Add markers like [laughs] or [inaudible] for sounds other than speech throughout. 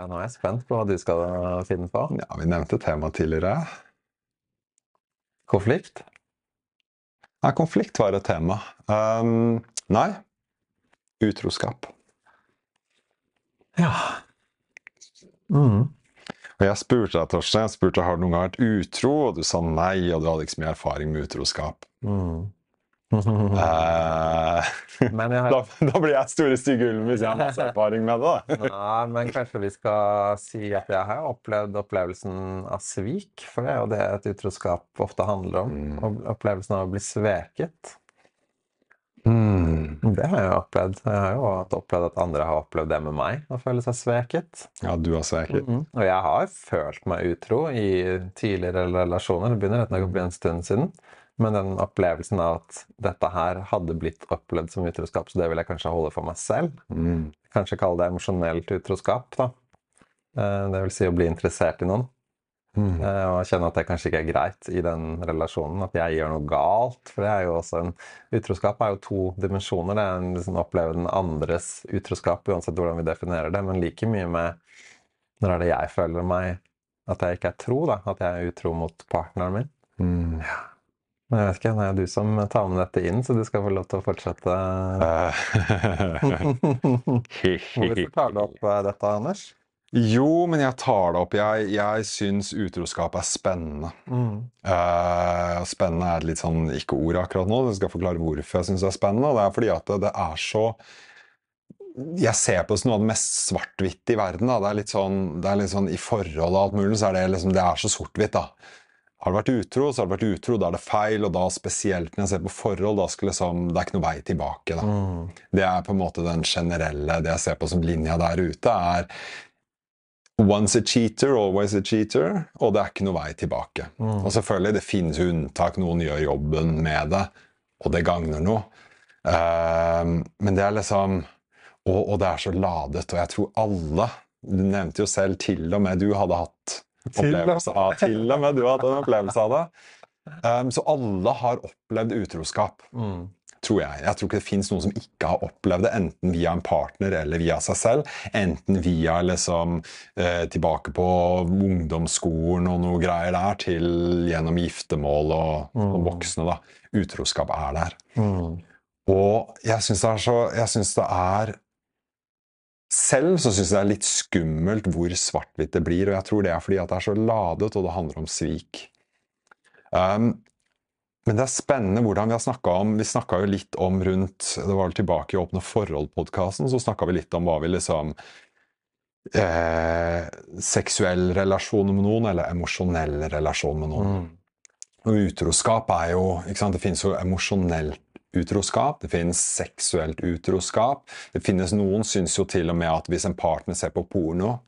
Ja, nå er jeg spent på hva du skal finne på. Ja, Vi nevnte temaet tidligere. Konflikt? Nei, konflikt var et tema. Um, nei. Utroskap. Ja. Mm. Og jeg spurte deg, Torstein, jeg spurte har du noen gang vært utro, og du sa nei, og du hadde ikke så mye erfaring med utroskap. Mm. Eh, Men jeg har [laughs] da, da blir jeg store stygge ulven hvis jeg har masse [laughs] erfaring med det. da. Nei, men kanskje vi skal si at jeg har opplevd opplevelsen av svik, for det er jo det et utroskap ofte handler om. Mm. Opplevelsen av å bli sveket. Mm. Det har jeg opplevd. Jeg har jo opplevd at andre har opplevd det med meg, å føle seg sveket. Ja, du har sveket. Og jeg har følt meg utro i tidligere relasjoner. Det begynner å bli en stund siden. Men den opplevelsen av at dette her hadde blitt opplevd som utroskap, så det vil jeg kanskje holde for meg selv. Mm. Kanskje kalle det emosjonelt utroskap, da. Eh, Det vil si å bli interessert i noen. Mm. eh, Og kjenne at det kanskje ikke er greit i den relasjonen. At jeg gjør noe galt. For det er jo også en Utroskap er jo to dimensjoner. Det er en liksom oppleve den andres utroskap, uansett hvordan vi definerer det, men like mye med når er det jeg føler meg at jeg ikke er tro, da. At jeg er utro mot partneren min. Mm. Men jeg vet ikke, det er du som tar med dette inn, så du skal få lov til å fortsette. Hvorfor tar du opp eh, dette, Anders? jo, men jeg tar det opp. Jeg, jeg syns utroskap er spennende. Eh, spennende er et litt sånn ikke-ord akkurat nå. Jeg skal forklare hvorfor jeg syns det er spennende. og Det er fordi at det, det er så Jeg ser på det som noe av det mest svart-hvitte i verden. Da. Det er litt sånn, det er litt sånn I forhold og alt mulig, så er det liksom Det er så sort-hvitt, da. Har det vært utro, så har det vært utro. Da er det feil, og da spesielt når jeg ser på forhold, da skal liksom Det er ikke noe vei tilbake, da. Det er på en måte den generelle Det jeg ser på som linja der ute, er Once a cheater, always a cheater. Og det er ikke noe vei tilbake. Og selvfølgelig, det finnes unntak. Noen gjør jobben med det, og det gagner noe. Ehm, men det er liksom og, og det er så ladet, og jeg tror alle Du nevnte jo selv til og med du hadde hatt. Opplevelse av Til og med du har hatt en opplevelse av det. Um, så alle har opplevd utroskap Mm. tror jeg. Jeg tror ikke det fins noen som ikke har opplevd det, enten via en partner eller via seg selv. Enten via liksom eh, tilbake på ungdomsskolen og noe greier der, til gjennom giftermål og, og voksne. da. Utroskap er der. Mm. Og jeg syns det er så Jeg syns det er selv så syns jeg det er litt skummelt hvor svart-hvitt det blir, og jeg tror det er fordi at det er så ladet, og det handler om svik. Um, men det er spennende hvordan vi har snakka om Vi snakka jo litt om rundt Det var tilbake i Åpne forhold-podkasten, så snakka vi litt om hva vi liksom eh, Seksuell relasjon med noen, eller emosjonell relasjon med noen. Og utroskap er jo ikke sant? Det finnes jo emosjonelt utroskap, det finnes seksuelt utroskap. Det finnes Noen syns jo til og med at hvis en partner ser på porno,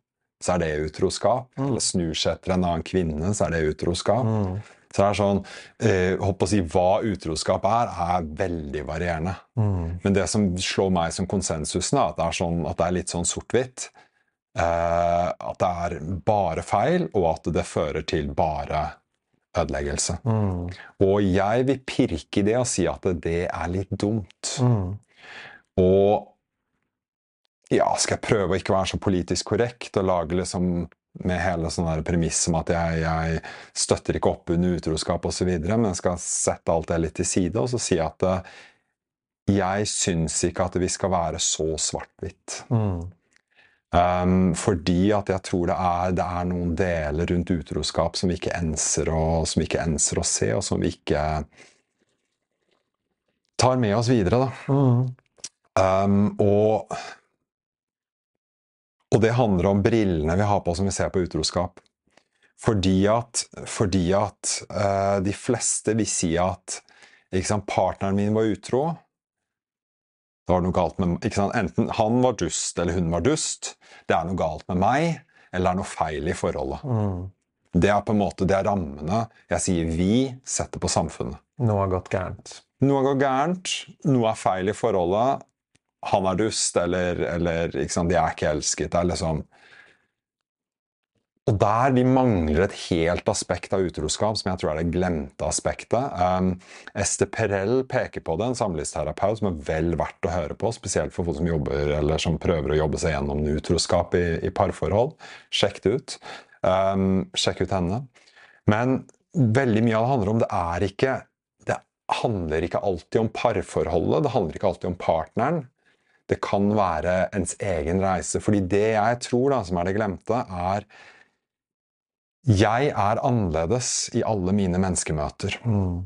så er det utroskap. Eller snur seg etter en annen kvinne, så er det utroskap. Så det er sånn, eh, å si, Hva utroskap er, er veldig varierende. Men det som slår meg som konsensusen, er at det er, sånn, at det er litt sånn sort-hvitt. Eh, at det er bare feil, og at det fører til bare ødeleggelse. Og jeg vil pirke i det og si at det er litt dumt. Og ja, skal jeg prøve å ikke være så politisk korrekt og lage liksom med hele sånn premiss om at jeg, jeg støtter ikke opp under utroskap osv., men jeg skal sette alt det litt til side og så si at eh, jeg syns ikke at vi skal være så svart-hvitt. Um, fordi at jeg tror det er, det er noen deler rundt utroskap som vi ikke enser å, som vi ikke enser å se, og som vi ikke tar med oss videre. Da. Um, og, og det handler om brillene vi har på som vi ser på utroskap. Fordi at, fordi at uh, de fleste vil si at sant, partneren min var utro. Det var noe galt med ikke sant? Enten han var dust eller hun var dust. Det er noe galt med meg, eller det er noe feil i forholdet. Det er på en måte, det er rammene jeg sier vi setter på samfunnet. Noe har gått gærent. Noe har gått gærent, noe er feil i forholdet. Han er dust, eller, eller ikke sant, de er ikke elsket. Det er liksom og der vi mangler et helt aspekt av utroskap, som jeg tror er det glemte aspektet. Um, Esther Perel peker på det, en samlivsterapeut som er vel verdt å høre på, spesielt for folk som jobber eller som prøver å jobbe seg gjennom utroskap i, i parforhold. Sjekk det ut. Um, sjekk ut henne. Men veldig mye av det handler om det er ikke Det handler ikke alltid om parforholdet, det handler ikke alltid om partneren. Det kan være ens egen reise. Fordi det jeg tror da, som er det glemte, er jeg er annerledes i alle mine menneskemøter. Mm.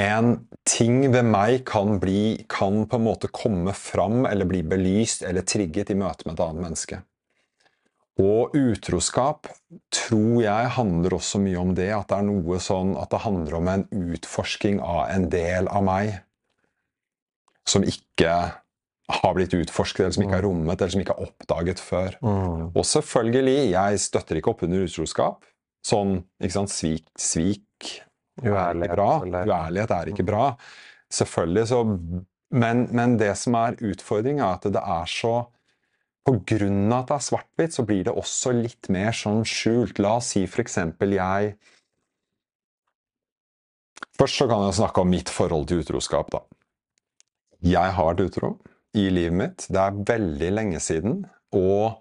En ting ved meg kan, bli, kan på en måte komme fram eller bli belyst eller trigget i møte med et annet menneske. Og utroskap tror jeg handler også mye om det, at det er noe sånn at det handler om en utforsking av en del av meg som ikke har blitt utforsket, eller som ikke har rommet, eller som ikke er oppdaget før. Mm. Og selvfølgelig, jeg støtter ikke opp under utroskap. Sånn, ikke sant, svik, svik er Uærlighet, ikke bra. Uærlighet er ikke bra. Selvfølgelig så men, men det som er utfordringen, er at det er så På grunn av at det er svart-hvitt, så blir det også litt mer sånn skjult. La oss si for eksempel jeg Først så kan jeg snakke om mitt forhold til utroskap, da. Jeg har vært utro i livet mitt. Det er veldig lenge siden. Og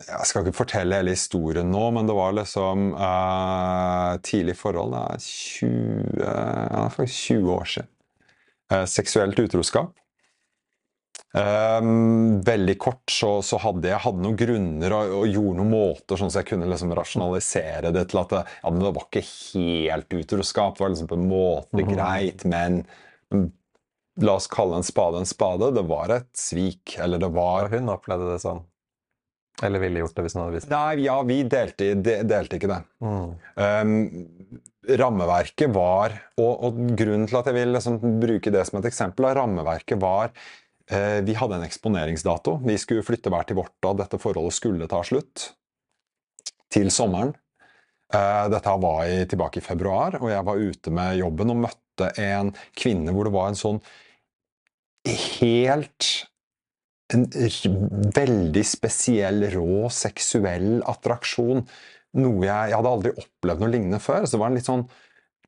jeg skal ikke fortelle hele historien nå, men det var liksom eh, tidlig forhold. Det er 20, ja, faktisk 20 år siden. Eh, seksuelt utroskap. Um, veldig kort så, så hadde jeg hadde noen grunner og, og gjorde noen måter sånn så jeg kunne liksom rasjonalisere det til at det, ja, det var ikke helt utroskap. Det var liksom på en måte greit, men men la oss kalle en spade en spade. Det var et svik. Eller det var hun opplevde det sånn. Eller ville gjort det hvis hun hadde visst det. Nei, ja, vi delte, de, delte ikke det. Mm. Um, rammeverket var og, og grunnen til at jeg vil liksom bruke det som et eksempel, er rammeverket var uh, Vi hadde en eksponeringsdato. Vi skulle flytte hver til vårt da dette forholdet skulle ta slutt. Til sommeren. Uh, dette var i, tilbake i februar, og jeg var ute med jobben og møtte en kvinne hvor det var en sånn helt en veldig spesiell, rå seksuell attraksjon. Noe jeg, jeg hadde aldri opplevd noe lignende før. Så det var en litt sånn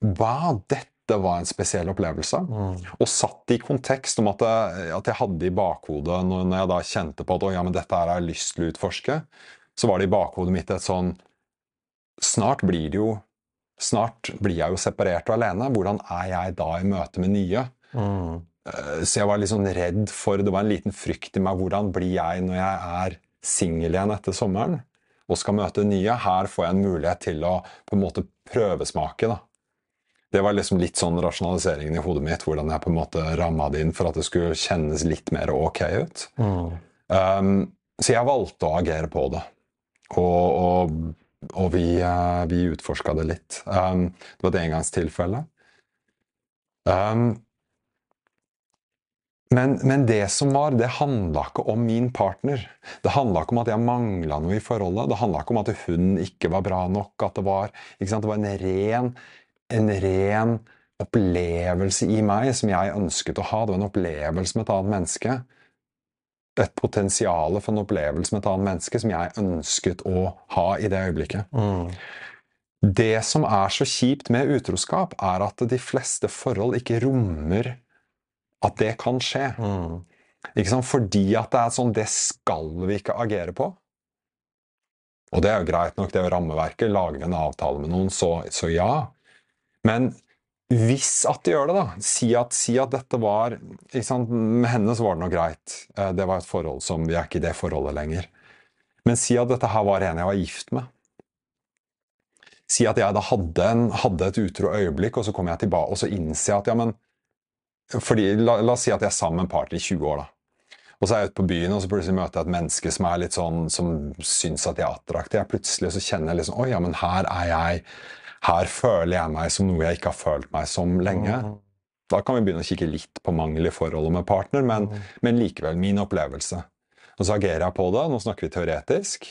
Wow, dette var en spesiell opplevelse. Mm. Og satt i kontekst om at jeg, at jeg hadde i bakhodet, når, når jeg da kjente på at ja, men dette her har jeg lyst til å utforske, så var det i bakhodet mitt et sånn Snart blir det jo Snart blir jeg jo separert og alene. Hvordan er jeg da i møte med nye? Mm. Eh, Så jeg var litt sånn redd for Det var en liten frykt i meg. Hvordan blir jeg når jeg er singel igjen etter sommeren og skal møte nye? Her får jeg en mulighet til å på en måte prøvesmake. da. Det var liksom litt sånn rasjonaliseringen i hodet mitt, hvordan jeg på en måte ramma det inn for at det skulle kjennes litt mer ok ut. Mm. Um, så jeg valgte å agere på det. Og, og, og vi, uh, vi utforska det litt. Um, det var et engangstilfelle. Um, men, men det som var, det handla ikke om min partner. Det handla ikke om at jeg mangla noe i forholdet. Det handla ikke om at hun ikke var bra nok. At det var? Det var en ren, en ren opplevelse i meg som jeg ønsket å ha. Det var en opplevelse med et annet menneske. Et potensial for en opplevelse med et annet menneske som jeg ønsket å ha i det øyeblikket. Mm. Det som er så kjipt med utroskap, er at de fleste forhold ikke rommer at det kan skje. Mm. Ikke sant? Fordi at det er sånn Det skal vi ikke agere på. Og det er jo greit nok, det er jo rammeverket. Lager vi en avtale med noen, så, så ja. Men hvis at de gjør det, da Si at, si at dette var ikke sant? Med henne så var det noe greit. Eh, Det var et forhold som Vi er ikke i det forholdet lenger. Men si at dette her var en jeg var gift med. Si at jeg da hadde, en, hadde et utro øyeblikk, og så kommer jeg tilbake, og så innser jeg at ja, men fordi, la, la oss si at jeg er sammen med en partner i 20 år, da. Og så er jeg ute på byen, og så plutselig møter jeg et menneske som er litt sånn, som syns at jeg er attraktiv. Jeg plutselig så kjenner jeg liksom Oi, ja, men her er jeg Her føler jeg meg som noe jeg ikke har følt meg som lenge. Mm. Da kan vi begynne å kikke litt på mangel i forholdet med partner, men, men likevel min opplevelse. Og så agerer jeg på det. Nå snakker vi teoretisk.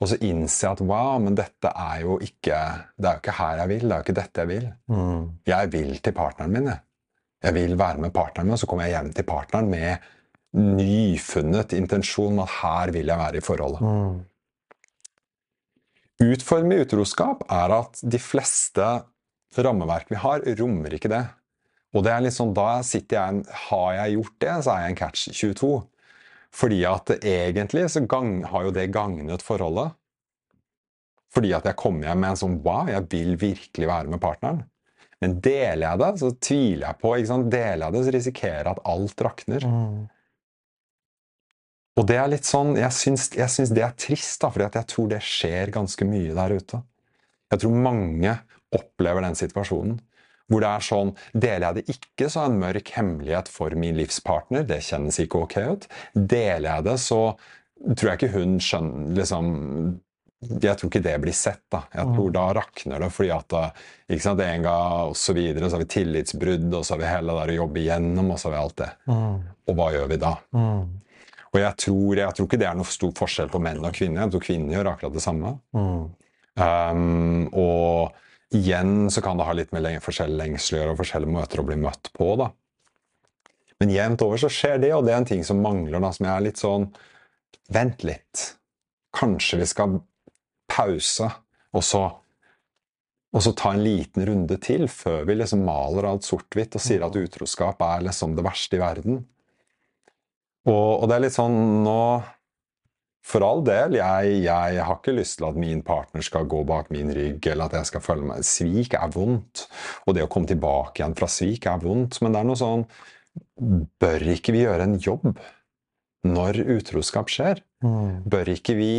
Og så innser jeg at wow, men dette er jo ikke Det er jo ikke her jeg vil. Det er jo ikke dette jeg vil. Mm. Jeg vil til partneren min, jeg. Jeg vil være med partneren min, og så kommer jeg hjem til partneren med nyfunnet intensjon om at her vil jeg være i forholdet. Mm. Utfordringen med utroskap er at de fleste rammeverk vi har, rommer ikke det. Og det er litt sånn, da sitter jeg Har jeg gjort det, så er jeg en catch 22. Fordi at egentlig så gang, har jo det gagnet forholdet. Fordi at jeg kommer hjem med en sånn Wow, jeg vil virkelig være med partneren. Men deler jeg det, så tviler jeg på. Deler jeg det, så risikerer jeg at alt rakner. Mm. Og det er litt sånn, jeg syns, jeg syns det er trist, da, fordi jeg tror det skjer ganske mye der ute. Jeg tror mange opplever den situasjonen. Hvor det er sånn Deler jeg det ikke, så er en mørk hemmelighet for min livspartner. Det kjennes ikke ok ut. Deler jeg det, så tror jeg ikke hun skjønner liksom, Jeg tror ikke det blir sett. da. Jeg tror da rakner det, fordi at ikke sant, en gang og så videre, så har vi tillitsbrudd, og så har vi hele det der å jobbe igjennom, og så har vi alt det. Mm. Og hva gjør vi da? Mm. Og jeg tror, jeg tror ikke det er noe stor forskjell på menn og kvinner. Jeg tror kvinner gjør akkurat det samme. Mm. Um, og igjen så kan det ha litt med forskjellige lengsler å gjøre og forskjellige måter å bli møtt på. da. Men jevnt over så skjer det, og det er en ting som mangler, da, som jeg er litt sånn Vent litt. Kanskje vi skal pause, og så, og så ta en liten runde til før vi liksom maler alt sort-hvitt og sier at utroskap er liksom det verste i verden. Og, og det er litt sånn nå For all del, jeg, jeg, har ikke lyst til at min partner skal gå bak min rygg, eller at jeg skal følge meg Svik er vondt. Og det å komme tilbake igjen fra svik er vondt. Men det er noe sånn Bør ikke vi gjøre en jobb når utroskap skjer? Mm. Bør ikke vi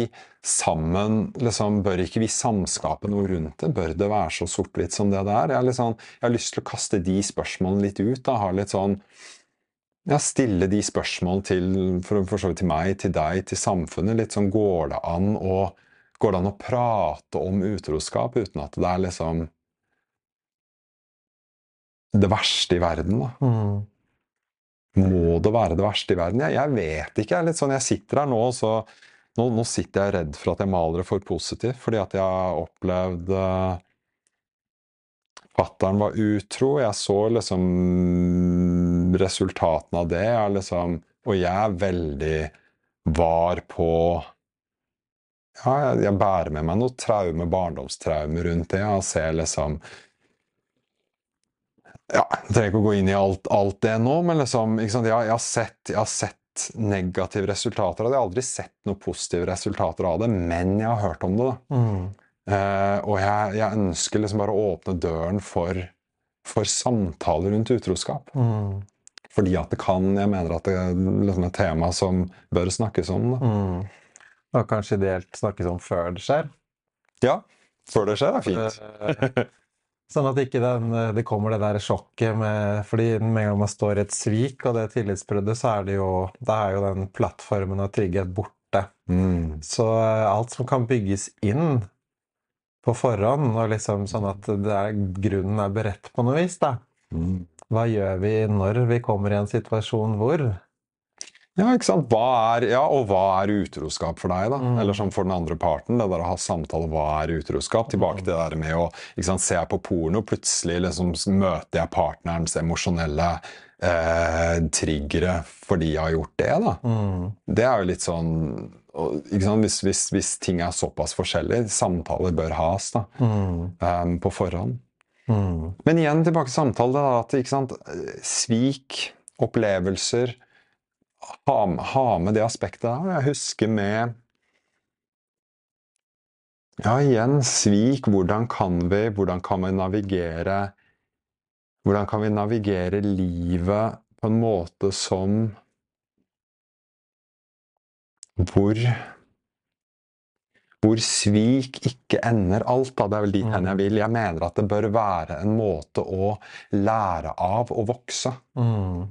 sammen liksom, Bør ikke vi samskape noe rundt det? Bør det være så sort-hvitt som det det er? Jeg, sånn, jeg har lyst til å kaste de spørsmålene litt ut. Da. Har litt sånn ja, stille de spørsmålene til, for, for så vidt til meg, til deg, til samfunnet. Litt sånn går det an å Går det an å prate om utroskap uten at det er liksom det verste i verden, da? Mm. Må det være det verste i verden? Jeg, jeg vet ikke. Jeg, er litt sånn, jeg sitter her nå, og så nå, nå, sitter jeg redd for at jeg maler det for positivt, fordi at jeg har opplevd uh, Fattern var utro. Jeg så liksom resultatene av det. Jeg liksom, og jeg er veldig var på Ja, jeg, jeg bærer med meg noe traume, barndomstraume rundt det. Jeg ser liksom ja, Jeg trenger ikke å gå inn i alt, alt det nå, men liksom, jeg, jeg, har sett, jeg, har sett, negative resultater av det. Jeg har aldri sett noen positive resultater av det, men jeg har hørt om det. Mm. Eh, og jeg, jeg, ønsker liksom bare å åpne døren for, for samtaler rundt utroskap. Mm. Fordi at det kan Jeg mener at det er liksom et tema som bør snakkes om. Da. Mm. Og kanskje ideelt snakkes om før det skjer. Ja. Før det skjer, er fint. Sånn at ikke den, det kommer det der sjokket med fordi med en gang man står i et svik og det tillitsbruddet, så er det jo det er jo den plattformen av trygghet borte. Mm. Så alt som kan bygges inn på forhånd, og liksom sånn at er, grunnen er beredt på noe vis, da. Mm. Hva gjør vi når vi kommer i en situasjon hvor? Ja, ikke sant? Er, ja, og hva er utroskap for deg, da? Mm. Eller som for den andre parten, det der å ha samtale hva er utroskap? Tilbake til det der med å ikke sant, se på porno, plutselig liksom møter jeg partnerens emosjonelle eh, triggere fordi jeg har gjort det, da. Mm. Det er jo litt sånn? Hvis, hvis, hvis ting er såpass forskjellige, samtaler bør has da, Mm. um, på forhånd. Mm. Men igjen tilbake til samtale. Da, at ikke sant? Svik, opplevelser ha, ha, med det aspektet der. Jeg husker med Ja, igjen, svik. Hvordan kan vi, hvordan kan vi navigere Hvordan kan vi navigere livet på en måte som Hvor hvor svik ikke ender alt. Da. Det er vel dit hen jeg vil. Jeg mener at det bør være en måte å lære av å vokse. Mm.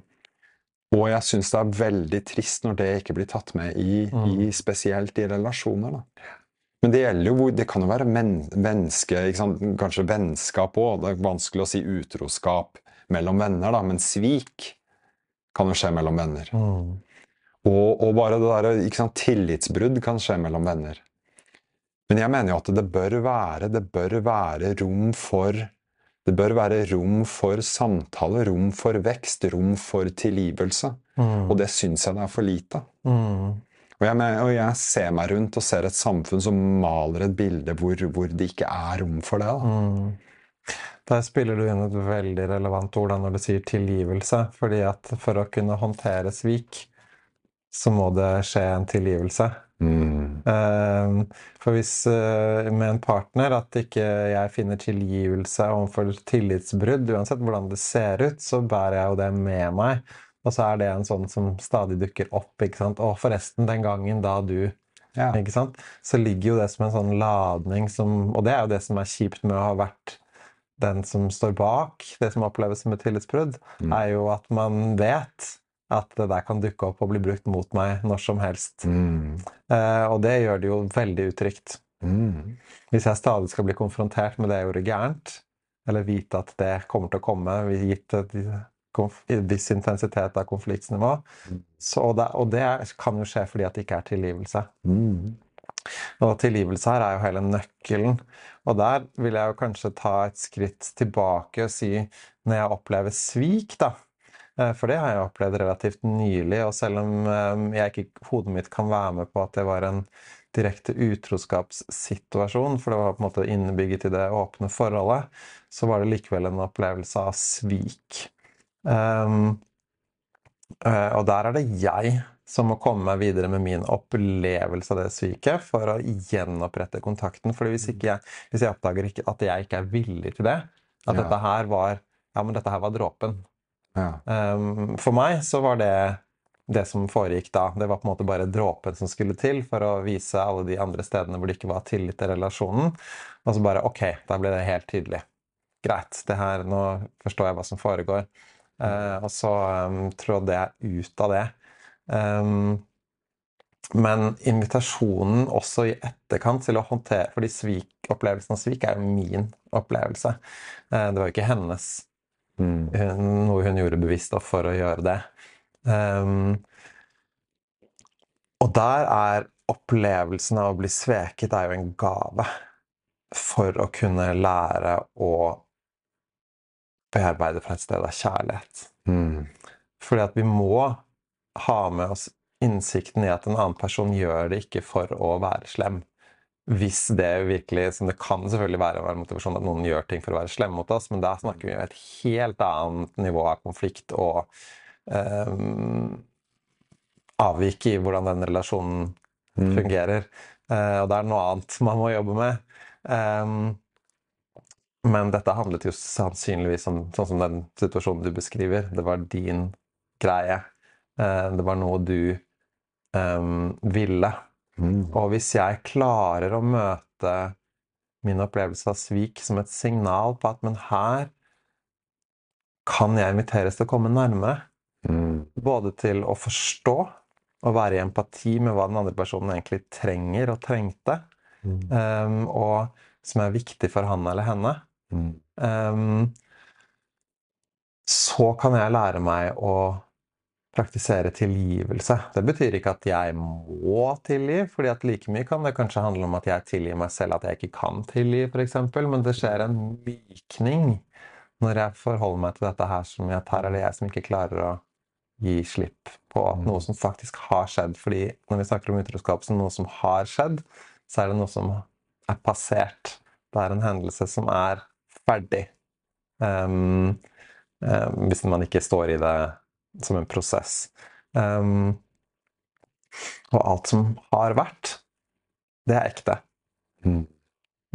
Og jeg syns det er veldig trist når det ikke blir tatt med i, Mm. i spesielt i relasjoner. Da. Men det gjelder jo Det kan jo være men, menneske, kanskje vennskap òg. Det er vanskelig å si utroskap mellom venner, da, men svik kan jo skje mellom venner. Mm. Og, og bare det der, ikke sant, tillitsbrudd kan skje mellom venner. Men jeg mener jo at det bør være, det bør være rom for det bør være rom for samtale, rom for vekst, rom for tilgivelse. Mm. Og det syns jeg det er for lite. Mm. Og jeg, og jeg ser meg rundt og ser et samfunn som maler et bilde hvor, hvor det ikke er rom for det. Da. Mm. Der spiller du inn et veldig relevant ord da, når du sier tilgivelse. fordi at for å kunne håndtere svik, så må det skje en tilgivelse. Mm. Um, for hvis uh, med en partner at ikke jeg finner tilgivelse overfor tillitsbrudd, uansett hvordan det ser ut, så bærer jeg jo det med meg. Og så er det en sånn som stadig dukker opp. ikke sant? Og forresten, den gangen da du ja. ikke sant? Så ligger jo det som en sånn ladning som Og det er jo det som er kjipt med å ha vært den som står bak det som oppleves som et tillitsbrudd, mm. er jo at man vet at det der kan dukke opp og bli brukt mot meg når som helst. Mm. Eh, og det gjør det jo veldig utrygt. Mm. Hvis jeg stadig skal bli konfrontert med det jeg gjorde gærent, eller vite at det kommer til å komme, gitt et viss intensitet av konfliktnivå. Mm. Så, og, det, og, det, kan jo skje fordi at det ikke er tilgivelse. Mm. Og tilgivelse her er jo hele nøkkelen. Og der vil jeg jo kanskje ta et skritt tilbake og si når jeg opplever svik, da. Eh, for det har jeg opplevd relativt nylig, og selv om eh, jeg ikke hodet mitt kan være med på at det var en direkte utroskapssituasjon, for det var på en måte innebygget i det åpne forholdet, så var det likevel en opplevelse av svik. Um, og der er det jeg som må komme meg videre med min opplevelse av det sviket for å gjenopprette kontakten. For hvis, jeg, hvis jeg oppdager at jeg ikke er villig til det, at dette her var ja, men dette her var dråpen. Um, for meg så var det det som foregikk da. Det var på en måte bare dråpen som skulle til for å vise alle de andre stedene hvor det ikke var tillit til relasjonen. Og så bare OK, da ble det helt tydelig. Greit, det her, nå forstår jeg hva som foregår. Uh, og så um, trådde jeg ut av det. Um, men invitasjonen også i etterkant til å håndtere fordi svik, opplevelsen av svik er jo min opplevelse. Uh, det var jo ikke hennes. Mm. Noe hun gjorde bevisst for å gjøre det. Um, og der er opplevelsen av å bli sveket er jo en gave for å kunne lære å bearbeide fra et sted av kjærlighet. Mm. Fordi at vi må ha med oss innsikten i at en annen person gjør det ikke for å være slem. Hvis det virkelig, som det kan selvfølgelig være, å være motivasjon at noen gjør ting for å være slemme mot oss, men da snakker vi om et helt annet nivå av konflikt og um, avvik i hvordan den relasjonen mm. fungerer. Uh, og det er noe annet man må jobbe med. Um, men dette handlet jo sannsynligvis om sånn som den situasjonen du beskriver. Det var din greie. Uh, det var noe du um, ville. Mm. Og hvis jeg klarer å møte min opplevelse av svik som et signal på at men her kan jeg inviteres til å komme nærme. Mm. Både til å forstå og være i empati med hva den andre personen egentlig trenger og trengte. Mm. Um, og som er viktig for han eller henne. Um, så kan jeg lære meg å praktisere tilgivelse. Det betyr ikke at jeg må tilgi, fordi at like mye kan det kanskje handle om at jeg tilgir meg selv at jeg ikke kan tilgi, f.eks., men det skjer en mykning når jeg forholder meg til dette her som at her er det jeg som ikke klarer å gi slipp på noe som faktisk har skjedd. Fordi når vi snakker om utroskap som noe som har skjedd, så er det noe som er passert. Det er en hendelse som er ferdig. Um, um, hvis man ikke står i det som en prosess. Um, og alt som har vært, det er ekte. Mm.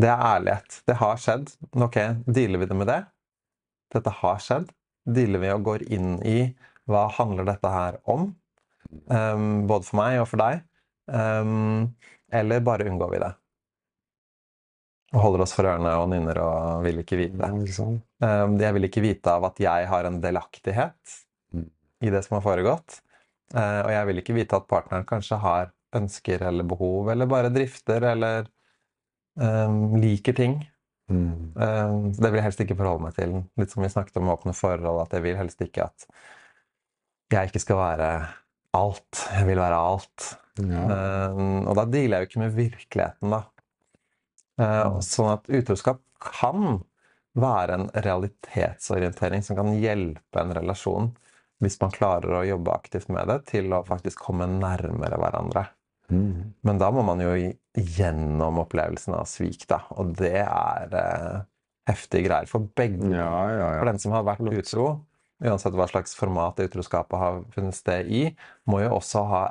Det er ærlighet. Det har skjedd. Ok, dealer vi det med det? Dette har skjedd. Dealer vi og går inn i hva handler dette her om? Um, både for meg og for deg. Um, eller bare unngår vi det? Og holder oss for ørene og nynner og vil ikke vite. Um, jeg vil ikke vite av at jeg har en delaktighet. I det som har foregått. Uh, og jeg vil ikke vite at partneren kanskje har ønsker eller behov, eller bare drifter eller um, liker ting. Mm. Um, det vil jeg helst ikke forholde meg til. Litt som vi snakket om åpne forhold, at jeg vil helst ikke at jeg ikke skal være alt. Jeg vil være alt. Ja. Um, og da dealer jeg jo ikke med virkeligheten, da. Uh, sånn at utroskap kan være en realitetsorientering som kan hjelpe en relasjon, hvis man klarer å jobbe aktivt med det, til å faktisk komme nærmere hverandre. Mm. Men da må man jo gjennom opplevelsen av svik, da. Og det er eh, heftige greier for begge. Ja, ja, For den som har vært utro, uansett hva slags format utroskapet har funnet sted i, må jo også ha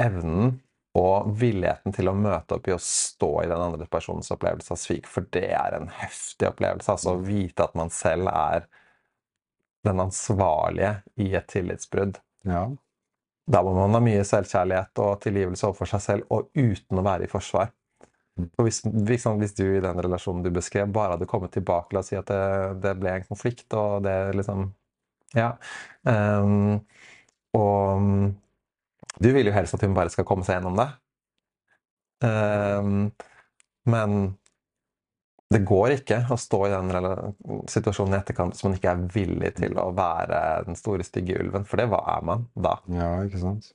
evnen og villigheten til å møte opp i å stå i den andre personens opplevelse av svik, for det er en heftig opplevelse. Altså å vite at man selv er den ansvarlige i et tillitsbrudd. ja. Da må man ha mye selvkjærlighet og tilgivelse overfor seg selv, og uten å være i forsvar. For hvis, liksom, hvis du i den relasjonen du beskrev, bare hadde kommet tilbake La oss si at det, det ble en konflikt, og det liksom Ja. Um, og du vil jo helst at hun bare skal komme seg gjennom det. Um, men det går ikke å stå i den situasjonen i etterkant hvis man ikke er villig til å være den store, stygge ulven, for det hva er man da? Ja, ikke sant?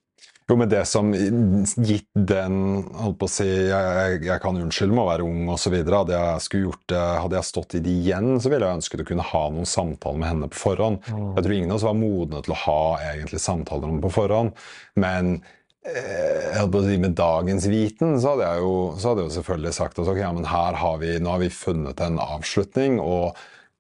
Jo, men det som gitt den holdt på å si, jeg, jeg, jeg kan unnskylde med å være ung osv. Hadde jeg skulle gjort det, hadde jeg stått i det igjen, så ville jeg ønsket å kunne ha noen samtaler med henne på forhånd. Jeg tror ingen av oss var modne til å ha egentlig samtaler om det på forhånd. Men jeg på å si, med dagens viten så hadde jeg jo, så hadde jeg jo selvfølgelig sagt at ok, ja, men her har vi, nå har vi funnet en avslutning. og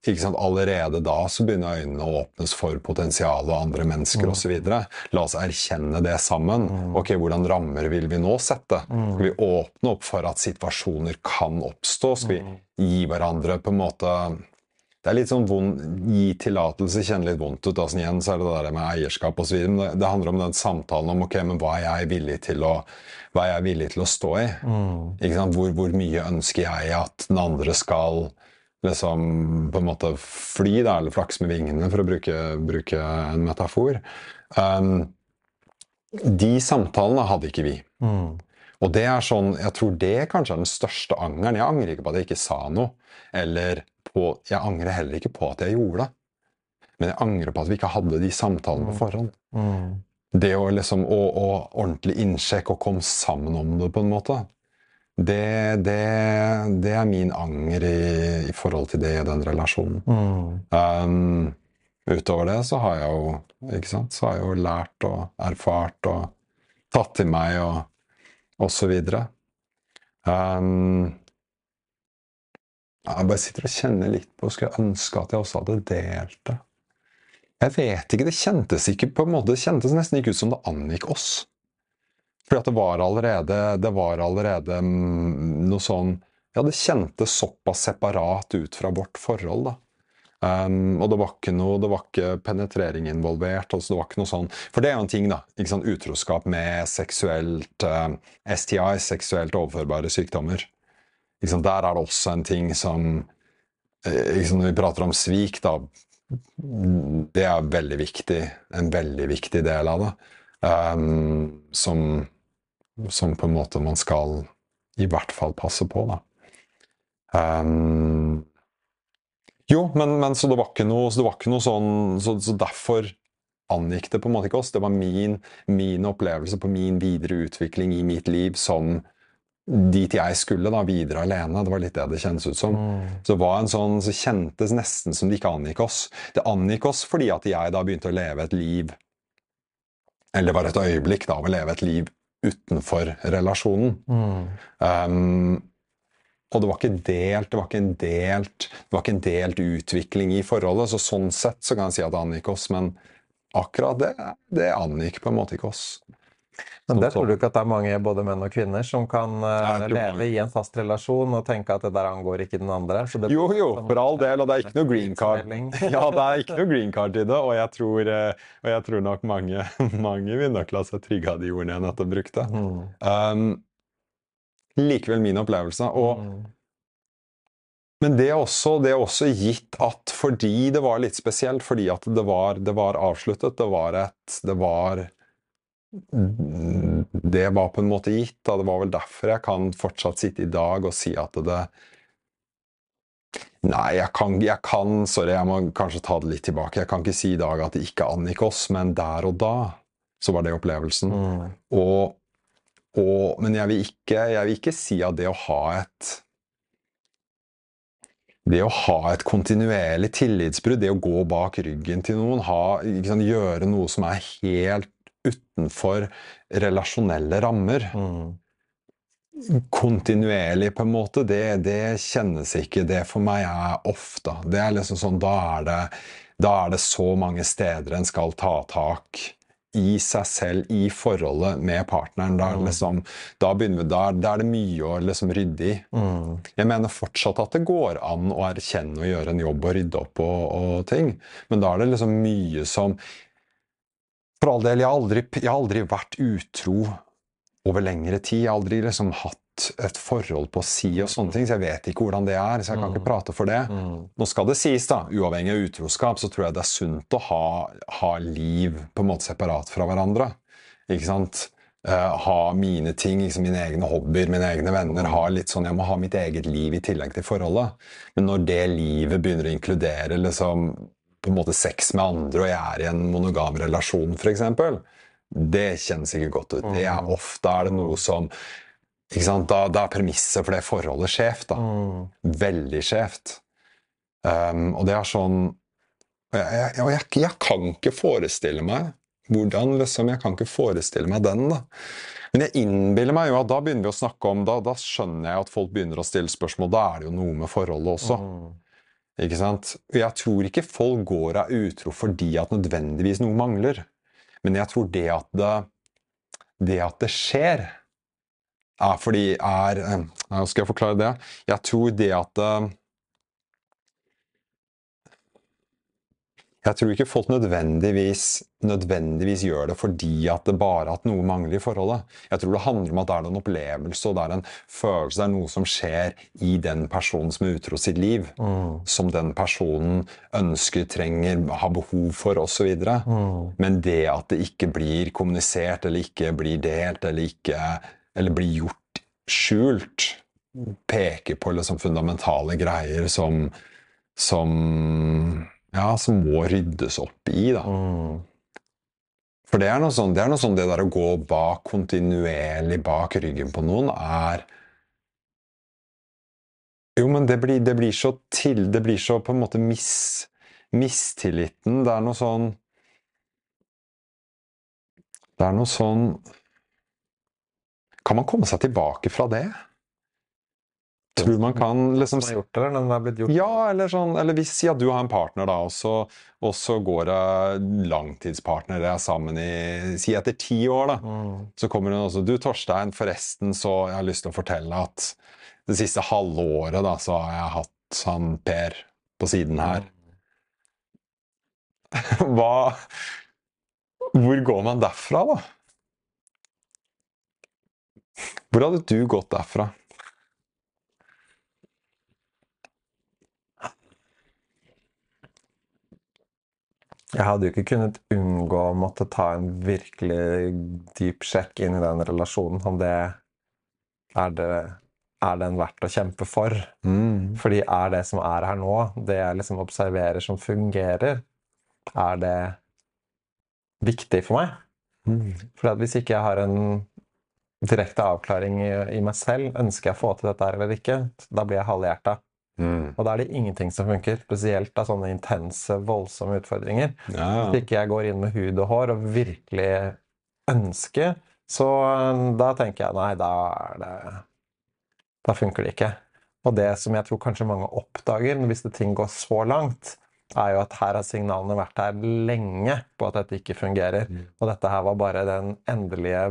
ikke sant, Allerede da så begynner øynene å åpnes for potensial og andre mennesker osv. La oss erkjenne det sammen. Ok, Hvordan rammer vil vi nå sette? Skal vi åpne opp for at situasjoner kan oppstå? Skal vi gi hverandre på en måte det er litt sånn vond, Gi tillatelse kjenner litt vondt ut. Altså, igjen så er det det der med eierskap osv. Men det, det handler om den samtalen om ok, men hva er jeg villig til å, hva er jeg villig til å stå i. Sant? Hvor, hvor mye ønsker jeg at den andre skal liksom på en måte fly, da, eller flakse med vingene, for å bruke, bruke en metafor. Um, de samtalene hadde ikke vi. Og det er sånn, jeg tror det kanskje er den største angeren. Jeg angrer ikke på at jeg ikke sa noe. Eller på, jeg angrer heller ikke på at jeg gjorde det. Men jeg angrer på at vi ikke hadde de samtalene på forhånd. Det å liksom, å, å ordentlig innsjekke og komme sammen om det på en måte. Det, det, det er min anger i, i forhold til det i den relasjonen. Um, utover det så har jeg jo ikke sant, så har jeg jo lært og erfart og tatt til meg og, og så videre. Um, jeg bare sitter og kjenner litt på Skulle jeg ønske at jeg også hadde delt det. Jeg vet ikke, det kjentes ikke på en måte, det kjentes nesten ikke ut som det angikk oss. Fordi at det var allerede, det var allerede mm, noe sånn Ja, det kjentes såpass separat ut fra vårt forhold, da. Um, og det var ikke noe, det var ikke penetrering involvert. altså det var ikke noe sånn, For det er jo en ting, da. ikke sant, Utroskap med seksuelt uh, STI, seksuelt overførbare sykdommer. Sant, Der er det også en ting som liksom, Når vi prater om svik, da Det er veldig viktig. En veldig viktig del av det. Um, som, som på en måte man skal i hvert fall passe på, da. Um, jo, men, men så det var ikke noe, så ikke noe sånn så, så derfor angikk det på en måte ikke oss. Det var min, min opplevelse på min videre utvikling i mitt liv som dit jeg skulle, da, videre alene. Det var litt det det kjennes ut som. Så det var en sånn, så kjentes nesten som det ikke angikk oss. Det angikk oss fordi at jeg da begynte å leve et liv Eller det var et øyeblikk da av å leve et liv utenfor relasjonen. Um, og det var ikke delt, det var ikke en delt, det var ikke en delt utvikling i forholdet. Så sånn sett så kan jeg si at det angikk oss, men akkurat det, det angikk på en måte ikke oss. Men der tror du ikke at det er mange både menn og kvinner som kan uh, leve mange. i en fast relasjon og tenke at det der angår ikke den andre? Så det- Jo, jo, for all del, og det er ikke noe green card. [laughs] Ja, det er ikke noe green card i det, og jeg tror, eh, og jeg tror nok mange, [laughs] mange vil nok la seg trygge av de ordene jeg nettopp brukte. Mm. Um, likevel min opplevelse. Og, Mm. men det er, også, det er også gitt at fordi det var litt spesielt, fordi at det var, det var avsluttet, det var et Det var Det var på en måte gitt, Da. det var vel derfor jeg kan fortsatt sitte i dag og si at det Nei, jeg kan, jeg kan Sorry, jeg må kanskje ta det litt tilbake. Jeg kan ikke si i dag at det ikke angikk oss, men der og da så var det opplevelsen. Mm. Og, og, men jeg vil, ikke, jeg vil ikke si at det å ha et Det å ha et kontinuerlig tillitsbrudd, det å gå bak ryggen til noen, ha, liksom, gjøre noe som er helt utenfor relasjonelle rammer. Mm. Kontinuerlig, på en måte, det, det kjennes ikke. Det for meg er ofte. Det er liksom sånn, da er det, da er det så mange steder en skal ta tak i seg selv, i forholdet med partneren. Da, det liksom, da, vi, da, da er det mye å liksom rydde i. Mm. Jeg mener fortsatt at det går an å erkjenne og gjøre en jobb og rydde opp og, og ting, men da er det liksom mye som For all del, jeg har aldri, jeg har aldri vært utro over lengre tid. Jeg har aldri liksom hatt et forhold på si og sånne ting, så jeg vet ikke hvordan det er. Så jeg kan ikke prate for det. Mm. Nå skal det sies, da, uavhengig av utroskap, så tror jeg det er sunt å ha, ha liv på en måte separat fra hverandre. Ikke sant? Uh, ha mine ting, liksom mine egne hobbyer, mine egne venner. Ha litt sånn, Jeg må ha mitt eget liv i tillegg til forholdet. Men når det livet begynner å inkludere liksom, på en måte sex med andre, og jeg er i en monogam relasjon, f.eks., det kjennes ikke godt ut. Det er ofte er det noe som ikke sant? Da, da er premisset for det forholdet skjevt. Mm. Veldig skjevt. Um, og det er sånn Og jeg, jeg, jeg, jeg kan ikke forestille meg hvordan liksom, Jeg kan ikke forestille meg den, da. Men jeg innbiller meg jo at da begynner vi å snakke om da, da skjønner jeg at folk begynner å stille spørsmål. Da er det jo noe med forholdet også. Mm. Ikke sant? Jeg tror ikke folk går av utro fordi at nødvendigvis noe mangler. Men jeg tror det at det, det, at det skjer, er fordi er eh, skal jeg forklare det? Jeg tror det at eh, Jeg tror ikke folk nødvendigvis, nødvendigvis gjør det fordi at det bare at noe mangler i forholdet. Jeg tror det handler om at det er en opplevelse og det er en følelse, det er noe som skjer i den personen som er utro sitt liv. Mm. Som den personen ønsker, trenger, har behov for osv. Mm. Men det at det ikke blir kommunisert, eller ikke blir delt, eller, ikke, eller blir gjort skjult, peker på liksom fundamentale greier som, som ja, som må ryddes opp i, da. Mm. For det er noe sånn det, er noe sånn, det der å gå bak kontinuerlig bak ryggen på noen, er Jo, men det blir, det blir så til Det blir så på en måte mis, mistilliten. Det er noe sånn Det er noe sånn Kan man komme seg tilbake fra det? Tror man kan liksom Som har gjort det, eller den har blitt gjort? ja, eller sånn Eller hvis ja, du har en partner, da, og så, og så går det langtidspartnere er sammen i Si etter ti år, da. Mm. Så kommer hun også Du, Torstein, forresten, så jeg har lyst til å fortelle at det siste halve året, da, så har jeg hatt han Per på siden her. [laughs] Hva Hvor går man derfra, da? Hvor hadde du gått derfra? Jeg hadde jo ikke kunnet unngå å måtte ta en virkelig dyp sjekk inn i den relasjonen. Om det er, det er den verdt å kjempe for? Mm. Fordi er det som er her nå, det jeg liksom observerer som fungerer, er det viktig for meg? Mm. For hvis ikke jeg har en direkte avklaring i, i meg selv, ønsker jeg å få til dette eller ikke, da blir jeg halvhjerta. Mm. Og da er det ingenting som funker, spesielt av sånne intense, voldsomme utfordringer. Ja, Hvis ikke jeg går inn med hud og hår og virkelig ønsker, så eh, da tenker jeg nei, da er det Da funker det ikke. Og det som jeg tror kanskje mange oppdager hvis det ting går så langt, er jo at her har signalene vært her lenge på at dette ikke fungerer. Mm. Og dette her var bare den endelige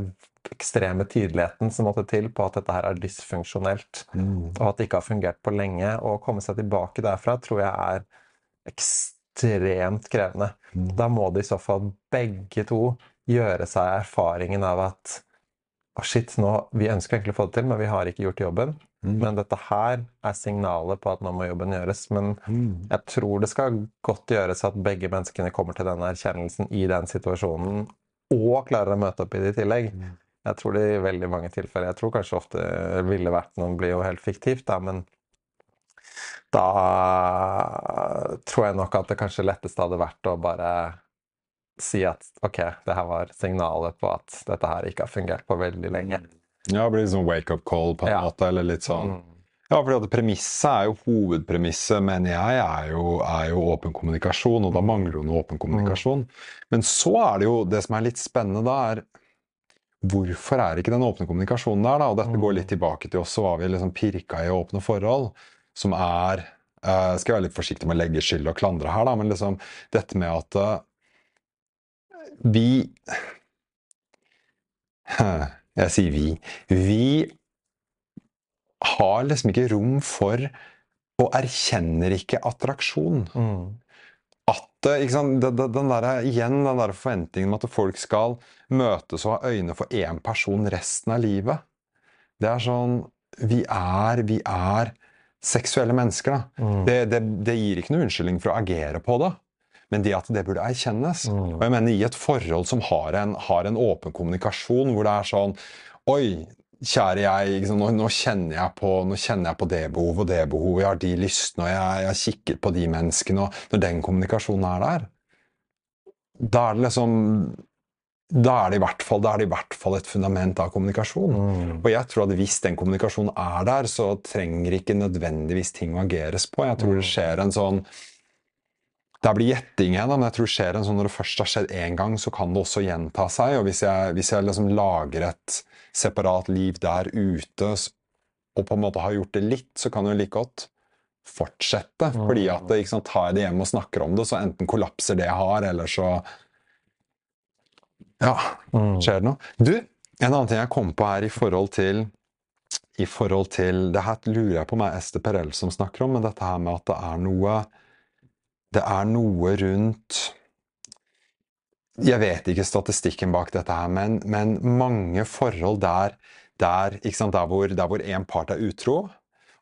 ekstreme tydeligheten som måtte til på at dette her er dysfunksjonelt Mm. og at det ikke har fungert på lenge. Å komme seg tilbake derfra tror jeg er ekstremt krevende. Mm. Da må det i så fall begge to gjøre seg erfaringen av at å shit, nå, vi ønsker egentlig å få det til, men vi har ikke gjort jobben. Mm. Men dette her er signalet på at nå må jobben gjøres. Men Mm. jeg tror det skal godt gjøres at begge menneskene kommer til denne erkjennelsen i den situasjonen, og klarer å møte opp i det i tillegg. Mm. Jeg tror det i veldig mange tilfeller Jeg tror kanskje ofte ville vært noen blir jo helt fiktivt, da, men da tror jeg nok at det kanskje letteste hadde vært å bare si at ok, det her var signalet på at dette her ikke har fungert på veldig lenge. Ja, det blir sånn wake-up call på en Ja. måte, eller litt sånn Mm. Ja, fordi at premisset er jo hovedpremisset, mener jeg, er jo, er jo åpen kommunikasjon. Og da mangler noe åpen kommunikasjon. Men så er det jo Det som er litt spennende da, er Hvorfor er ikke den åpne kommunikasjonen der, da? Og dette går litt tilbake til oss, så hva vi liksom pirka i åpne forhold, som er uh, Skal jeg være litt forsiktig med å legge skyld og klandre her, da, men liksom dette med at uh, vi [laughs] Jeg sier vi. Vi har liksom ikke rom for og erkjenner ikke attraksjon. Mm. At ikke sant, den, der, Igjen den der forventningen om at folk skal møtes og ha øyne for én person resten av livet. Det er sånn Vi er, vi er seksuelle mennesker. da. Mm. Det, det, det gir ikke noe unnskyldning for å agere på det. Men det at det burde erkjennes. Mm. Og jeg mener i et forhold som har en, har en åpen kommunikasjon, hvor det er sånn Oi, kjære jeg, liksom, nå, nå, kjenner jeg på, nå kjenner jeg på det behovet og det behovet, jeg har de lystene, og jeg, jeg kikker på de menneskene, og når den kommunikasjonen er der, da er det liksom da er det i hvert fall, er i hvert fall et fundament av kommunikasjon. Mm. Og jeg tror at hvis den kommunikasjonen er der, så trenger ikke nødvendigvis ting å ageres på. Jeg tror det skjer en sånn Det blir gjetting igjen, men jeg tror det skjer en sånn når det først har skjedd én gang, så kan det også gjenta seg. Og hvis jeg, hvis jeg liksom lager et separat liv der ute og på en måte har gjort det litt, så kan du like godt fortsette. Fordi at ikke sant, tar jeg det hjem og snakker om det, så enten kollapser det jeg har, eller så Ja, Mm. skjer det noe? Du, en annen ting jeg kom på her i forhold til i forhold til, Det her lurer jeg på om det er Ester Perel som snakker om, men dette her med at det er noe Det er noe rundt Jeg vet ikke statistikken bak dette her, men, men mange forhold der, der, sant, der, hvor, der hvor en part er utro,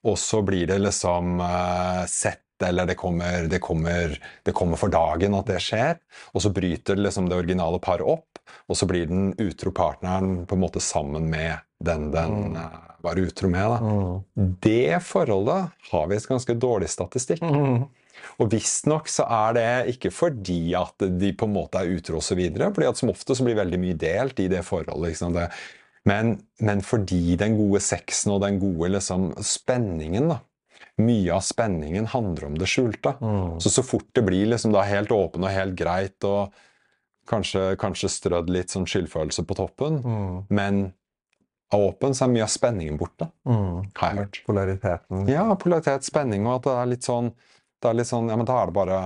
og så blir det liksom uh, sett eller det kommer, det, kommer, det kommer for dagen at det skjer, og så bryter liksom det originale paret opp, og så blir den utro partneren på en måte sammen med den den eh, var utro med. Da. Mm. Det forholdet har vi et ganske dårlig statistikk. Og visstnok så er det ikke fordi at de på en måte er utro osv., fordi at som ofte så blir veldig mye delt i det forholdet. Liksom? Det, men, men fordi den gode sexen og den gode liksom, spenningen da, Mye av spenningen handler om det skjulte. Mm. Så så fort det blir liksom da helt åpen og helt greit, og kanskje, kanskje strødd litt sånn skyldfølelse på toppen, Mm. men av åpen så er mye av spenningen borte, Mm. har jeg hørt. Polariteten. Ja, polaritet, spenning, og at det er litt sånn, det er litt sånn Ja, men da er det bare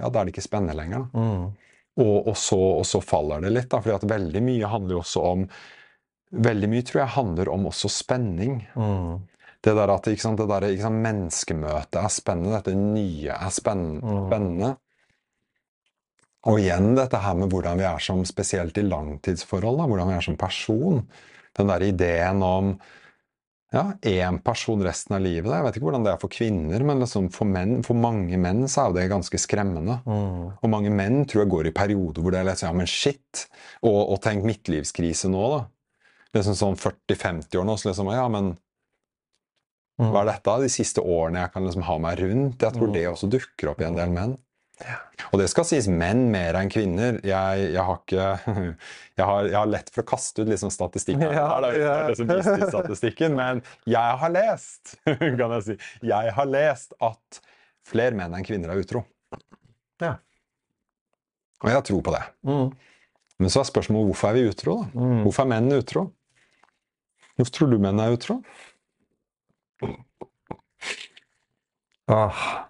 Ja, da er det ikke spennende lenger, da. Mm. Og, og, så, og så faller det litt, da, fordi at veldig mye handler jo også om Veldig mye tror jeg handler om også spenning. Mm. Det der at ikke sant, det der, ikke sant, menneskemøtet er spennende, dette nye er spennende. Mm. spennende. Og igjen dette her med hvordan vi er som spesielt i langtidsforhold, da, hvordan vi er som person. Den der ideen om ja, én person resten av livet. Jeg vet ikke hvordan det er for kvinner, men liksom for, menn, for mange menn så er det ganske skremmende. Mm. Og mange menn tror jeg går i perioder hvor det er litt sånn, ja, men shit. Og, og tenk midtlivskrise nå, da. Liksom sånn 40-50 år nå, så liksom, ja, men Mm. hva er dette? De siste årene jeg kan liksom ha meg rundt. Jeg tror Mm. det også dukker opp i en del menn. Og det skal sies menn mer enn kvinner. Jeg, jeg har ikke [laughs] jeg har, jeg har lett for å kaste ut liksom statistikken. Ja, det er, det er liksom statistikken, men jeg har lest [laughs] kan jeg si, jeg har lest at flere menn enn kvinner er utro. Ja. Og jeg tror på det. Mm. Men så er spørsmålet hvorfor er vi utro? da? Mm. Hvorfor er menn utro? Hvorfor tror du menn er utro? Ah.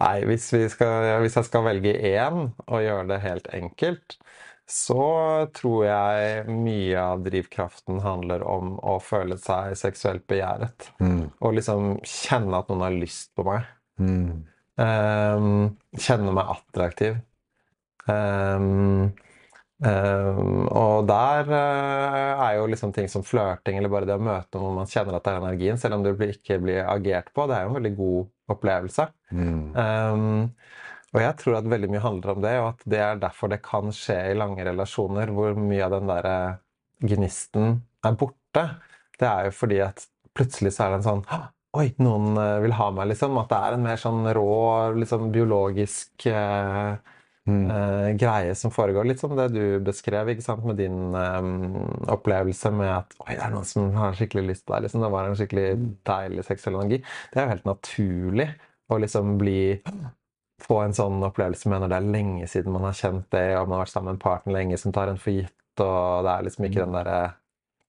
Nei, hvis, vi skal, hvis jeg skal velge én og gjøre det helt enkelt, så tror jeg mye av drivkraften handler om å føle seg seksuelt begjæret. Mm. Og liksom kjenne at noen har lyst på meg. Mm. Um, kjenne meg attraktiv. Um, Um, og der uh, er jo liksom ting som flørting eller bare det å møte noen man kjenner at det er energien, selv om det ikke blir agert på. Det er jo en veldig god opplevelse. Mm. Um, og jeg tror at veldig mye handler om det, og at det er derfor det kan skje i lange relasjoner, hvor mye av den der eh, gnisten er borte. Det er jo fordi at plutselig så er det en sånn Oi, noen eh, vil ha meg, liksom. At det er en mer sånn rå, liksom biologisk eh, eh, greie som foregår. Litt som det du beskrev ikke sant, med din um, opplevelse med at Oi, det er noen som har skikkelig lyst på deg. Liksom. Det var en skikkelig deilig seksuell energi. Det er jo helt naturlig å liksom bli få en sånn opplevelse med når det er lenge siden man har kjent det, og man har vært sammen med en partner lenge som tar en for gitt, og det er liksom ikke den derre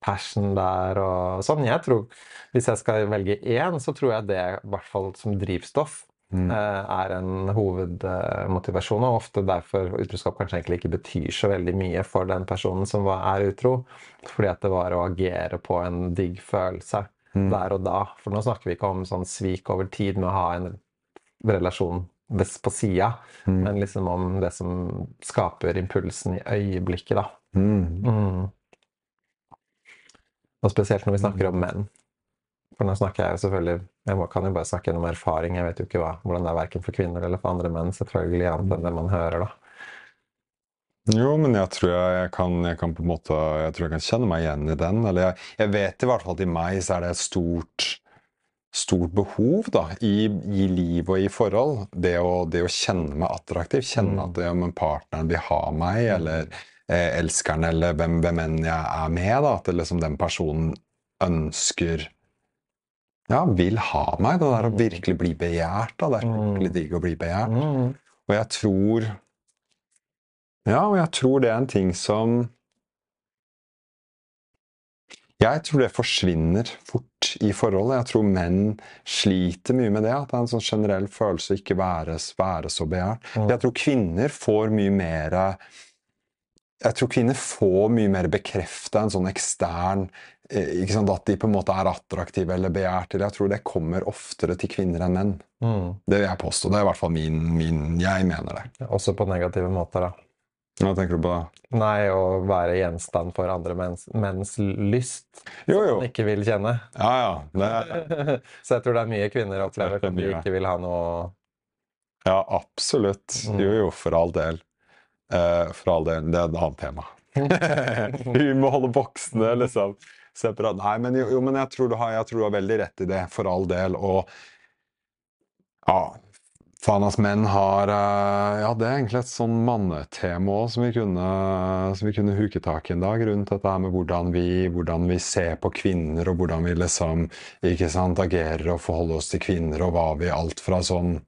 passion der og sånn. Jeg tror, Hvis jeg skal velge én, så tror jeg det, i hvert fall som drivstoff, Mm. eh, er en hovedmotivasjon. Og ofte derfor utroskap kanskje egentlig ikke betyr så veldig mye for den personen som er utro. Fordi at det var å agere på en digg følelse der og da. For nå snakker vi ikke om sånn svik over tid med å ha en relasjon på sida, men liksom om det som skaper impulsen i øyeblikket, da. Mm. Mm. Og spesielt når vi snakker om menn. For nå snakker jeg jo selvfølgelig Jeg kan jo bare snakke gjennom erfaring. Jeg vet jo ikke hva, hvordan det er verken for kvinner eller for andre menn, selvfølgelig, annet enn det man hører, da. Jo, men jeg tror jeg, jeg, kan, jeg kan på en måte Jeg tror jeg kan kjenne meg igjen i den. Eller jeg, jeg vet i hvert fall at i meg så er det et stort stort behov da, i, i liv og i forhold. Det å, det å kjenne meg attraktiv. Kjenne at det, ja, men partneren vil ha meg, eller eh, elskeren, eller hvem, hvem enn jeg er med. Da, at det liksom den personen ønsker Ja, vil ha meg. Det der å virkelig bli begjært. Da. Det er skikkelig digg å bli begjært. Mm. Og jeg tror Ja, og jeg tror det er en ting som Jeg tror det forsvinner fort i forholdet. Jeg tror menn sliter mye med det. At det er en sånn generell følelse å ikke være, være så begjært. Jeg tror kvinner får mye mer Jeg tror kvinner får mye mer bekrefta en sånn ekstern sant, At de på en måte er attraktive eller begjærte. Jeg tror det kommer oftere til kvinner enn menn. Mm. Det vil jeg påstå. Det er i hvert fall min, min Jeg mener det. Også på negative måter, da. Hva tenker du på da? Nei, å være gjenstand for andre menns, menns lyst Jo, jo. man ikke vil kjenne. Ja, ja. Det, [laughs] Så jeg tror det er mye kvinner opplever er at de ikke vil ha noe ja absolutt. Jo, jo, for all del. Uh, for all del. Det er et annet tema. [laughs] Vi må holde boksene liksom separat. Nei, men, jo, men jeg, tror du har, jeg tror du har veldig rett i det, for all del. Og ja, faen ass, menn har eh, Ja, det er egentlig et sånn mannetema òg som, som vi kunne huke tak i en dag, rundt dette her med hvordan vi, hvordan vi ser på kvinner, og hvordan vi liksom ikke sant, agerer og forholder oss til kvinner, og hva vi Alt fra sånn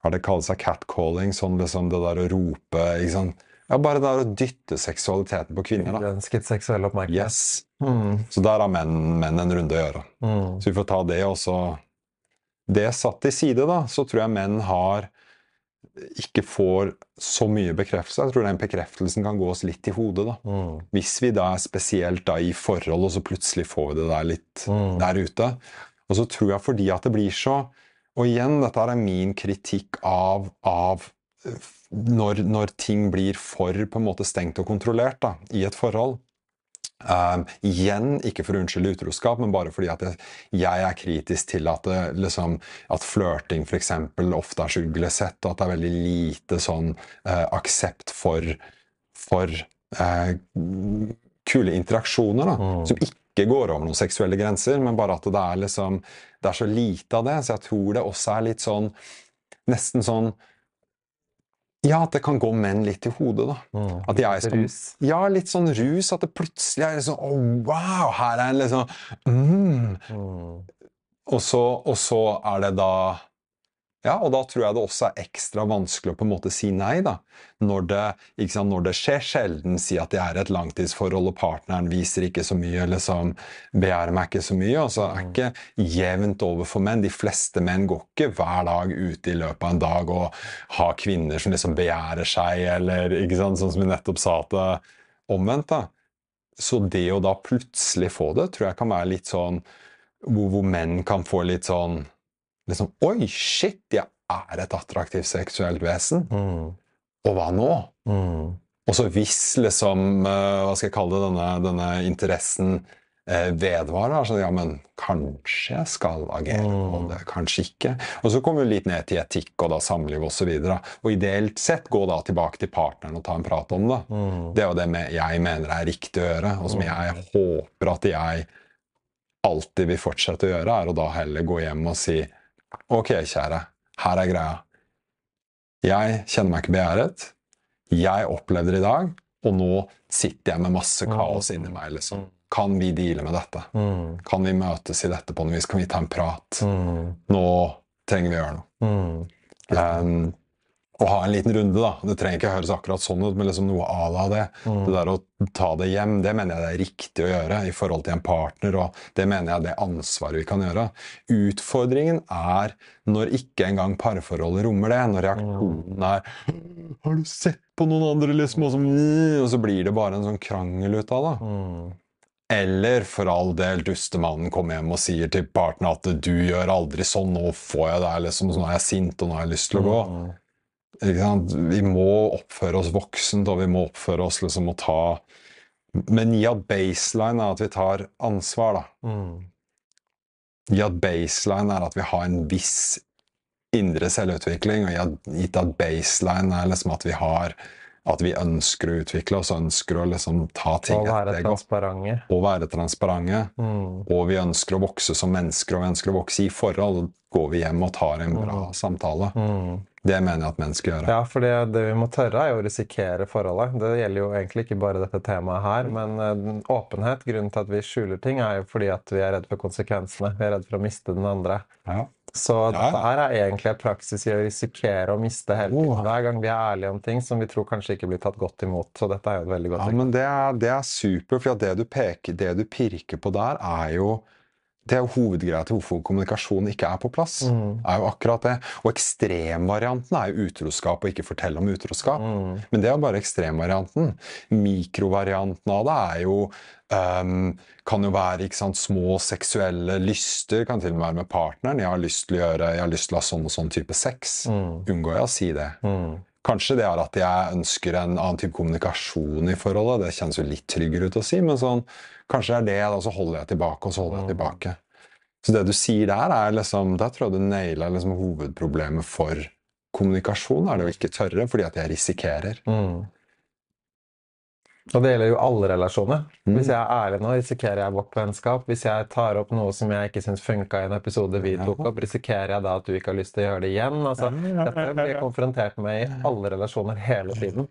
har det kalles seg catcalling, sånn liksom det der å rope ikke sant? Ja, Bare det der å dytte seksualiteten på kvinner, da. uønsket seksuell oppmerksomhet. Yes. Mm. Så der har menn, menn en runde å gjøre. Mm. Så vi får ta det også Det satt til side, da, så tror jeg menn har ikke får så mye bekreftelse. Jeg tror den bekreftelsen kan gå oss litt i hodet. da. Mm. Hvis vi da er spesielt da i forhold, og så plutselig får vi det der litt Mm. der ute. Og så tror jeg fordi at det blir så Og igjen, dette er min kritikk av, av eh, når, når ting blir for på en måte stengt og kontrollert da, i et forhold. Um, igjen, ikke for å unnskylde utroskap, men bare fordi at jeg, jeg er kritisk til at, det, liksom, at flørting f.eks. ofte er så uglesett, og at det er veldig lite sånn uh, aksept for, for uh, kule interaksjoner da, Mm. som ikke går over noen seksuelle grenser, men bare at det er, liksom, det er så lite av det. Så jeg tror det også er litt sånn Nesten sånn Ja, at det kan gå menn litt i hodet, da. Mm. At jeg skal, Rus. ja, litt sånn rus. At det plutselig er sånn oh, wow! Her er en liksom mm. Mm. og, så, og så er det da Ja, og da tror jeg det også er ekstra vanskelig å på en måte si nei, da. Når det, sant, når det skjer sjelden, si at jeg er et langtidsforhold, og partneren viser ikke så mye, liksom begjærer meg ikke så mye. Altså, så er ikke jevnt over for menn. De fleste menn går ikke hver dag ute i løpet av en dag og har kvinner som liksom begjærer seg, eller sant, sånn som vi nettopp sa at det omvendt, da. Så det å da plutselig få det, tror jeg kan være litt sånn hvor, hvor menn kan få litt sånn liksom, Oi, shit, jeg er et attraktivt seksuelt vesen. Mm. Og hva nå? Mm. Og så hvis liksom eh, Hva skal jeg kalle det, denne, denne interessen eh, vedvarer, så ja, men kanskje jeg skal agere på Mm. det, kanskje ikke. Og så kommer vi litt ned til etikk og da samliv osv. Og, så og ideelt sett gå da tilbake til partneren og ta en prat om det. Mm. Det er jo det jeg mener er riktig å gjøre, og som jeg håper at jeg alltid vil fortsette å gjøre, er å da heller gå hjem og si Ok, kjære, her er greia. Jeg kjenner meg ikke begjæret. Jeg opplevde det i dag, og nå sitter jeg med masse kaos inni meg. liksom. Kan vi deale med dette? Mm. Kan vi møtes i dette på noe vis? Kan vi ta en prat? Mm. Nå trenger vi å gjøre noe. Mm. Um, og ha en liten runde, da. Det trenger ikke høres akkurat sånn ut, men liksom noe à la det. Mm. Det der å ta det hjem, det mener jeg det er riktig å gjøre i forhold til en partner, og det mener jeg det ansvaret vi kan gjøre. Utfordringen er når ikke engang parforholdet rommer det, når reaksjonen er 'Har du sett på noen andre?' liksom, og så, og så blir det bare en sånn krangel ut av det. Mm. Eller for all del dustemannen kommer hjem og sier til partneren at 'du gjør aldri sånn, nå får jeg deg', liksom, så nå er jeg sint, og nå har jeg lyst til å gå. Mm. Vi må oppføre oss voksent, og vi må oppføre oss liksom å ta Men gi at baseline er at vi tar ansvar, da. Mm. Gi at baseline er at vi har en viss indre selvutvikling, og gitt at baseline er liksom at vi har At vi ønsker å utvikle oss, ønsker å liksom ta ting Og være transparente. Og være transparente. Mm. Og vi ønsker å vokse som mennesker, og vi ønsker å vokse i forhold. Går vi hjem og tar en bra samtale. Mm. Det mener jeg at menn skal gjøre. Ja, for det, det vi må tørre, er jo å risikere forholdet. Det gjelder jo egentlig ikke bare dette temaet her, men eh, åpenhet, grunnen til at vi skjuler ting, er jo fordi at vi er redd for konsekvensene. Vi er redd for å miste den andre. Ja. Så Ja, dette her er egentlig en praksis i å risikere å miste helt. Oh. Hver gang vi er ærlige om ting som vi tror kanskje ikke blir tatt godt imot. Så dette er jo et veldig godt Ja, men det er, det er super, for det du, peker, det du pirker på der, er jo det er jo hovedgreia til hvorfor kommunikasjonen ikke er på plass. Mm. er jo akkurat det. Og ekstremvarianten er jo utroskap og ikke fortelle om utroskap. Mm. Men det er jo bare ekstremvarianten. Mikrovarianten av det er jo um, kan jo være sant, små seksuelle lyster. Kan til og med være med partneren. Jeg har lyst til å gjøre, jeg har lyst til å ha sånn og sånn type sex. Mm. Unngår jeg å si det. Mm. Kanskje det er at jeg ønsker en annen type kommunikasjon i forholdet. Det kjennes jo litt tryggere ut å si, men sånn, kanskje det er det, og så holder jeg tilbake, og så holder jeg tilbake. Så det du sier der, er liksom Der tror jeg du naila liksom hovedproblemet for kommunikasjon. Er det å ikke tørre, fordi at jeg risikerer. Mm. Og det gjelder jo alle relasjoner. Mm. Hvis jeg er ærlig nå, risikerer jeg vårt vennskap. Hvis jeg tar opp noe som jeg ikke syns funka i en episode vi tok opp, risikerer jeg da at du ikke har lyst til å gjøre det igjen? Altså, dette blir jeg konfrontert med i alle relasjoner hele tiden.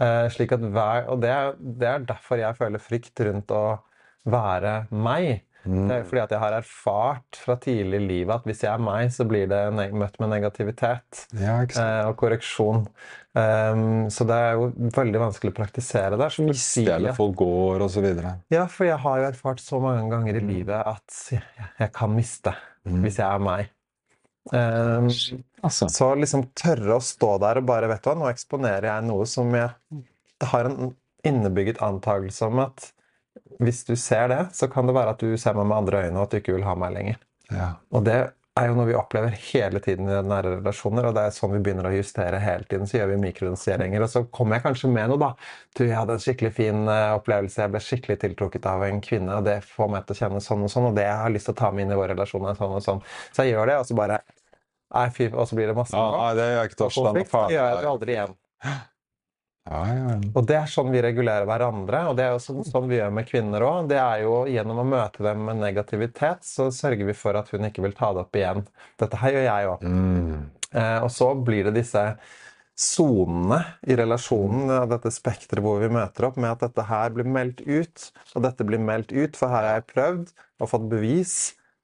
Uh, slik at hver, og det er, det er derfor jeg føler frykt rundt å være meg. Det er fordi at jeg har erfart fra tidlig i livet at hvis jeg er meg, så blir det møtt med negativitet Ja, eh, og korreksjon. Um, så det er jo veldig vanskelig å praktisere der. Som fordi eller folk går, videre. Ja, for jeg har jo erfart så mange ganger i livet at jeg, jeg kan miste hvis jeg er meg. Um, Altså. så liksom tørre å stå der og bare Vet du hva, nå eksponerer jeg noe som jeg har en innebygget antakelse om at hvis du ser det, så kan det være at du ser meg med andre øyne, og at du ikke vil ha meg lenger. Ja. Og det er jo noe vi opplever hele tiden i nære relasjoner, og det er sånn vi begynner å justere hele tiden. Så gjør vi mikrodoseringer, og så kommer jeg kanskje med noe, da. Du, jeg hadde en skikkelig fin eh, opplevelse, jeg ble skikkelig tiltrukket av en kvinne, og det får meg til å kjenne sånn og sånn, og det jeg har lyst til å ta med inn i vår relasjon, er sånn og sånn. Så jeg gjør det, og så bare Nei, fy, og så blir det masse Ja, nei, det gjør jeg ikke og konflikt. Gjør jeg det aldri igjen. [laughs] Ja, ja. Og det er sånn vi regulerer hverandre, og det er jo sånn, sånn vi gjør med kvinner òg. Det er jo gjennom å møte dem med negativitet, så sørger vi for at hun ikke vil ta det opp igjen. Dette her gjør jeg òg. Mm. Eh, og så blir det disse sonene i relasjonen, dette spekteret hvor vi møter opp, med at dette her blir meldt ut, og dette blir meldt ut, for her har jeg prøvd og fått bevis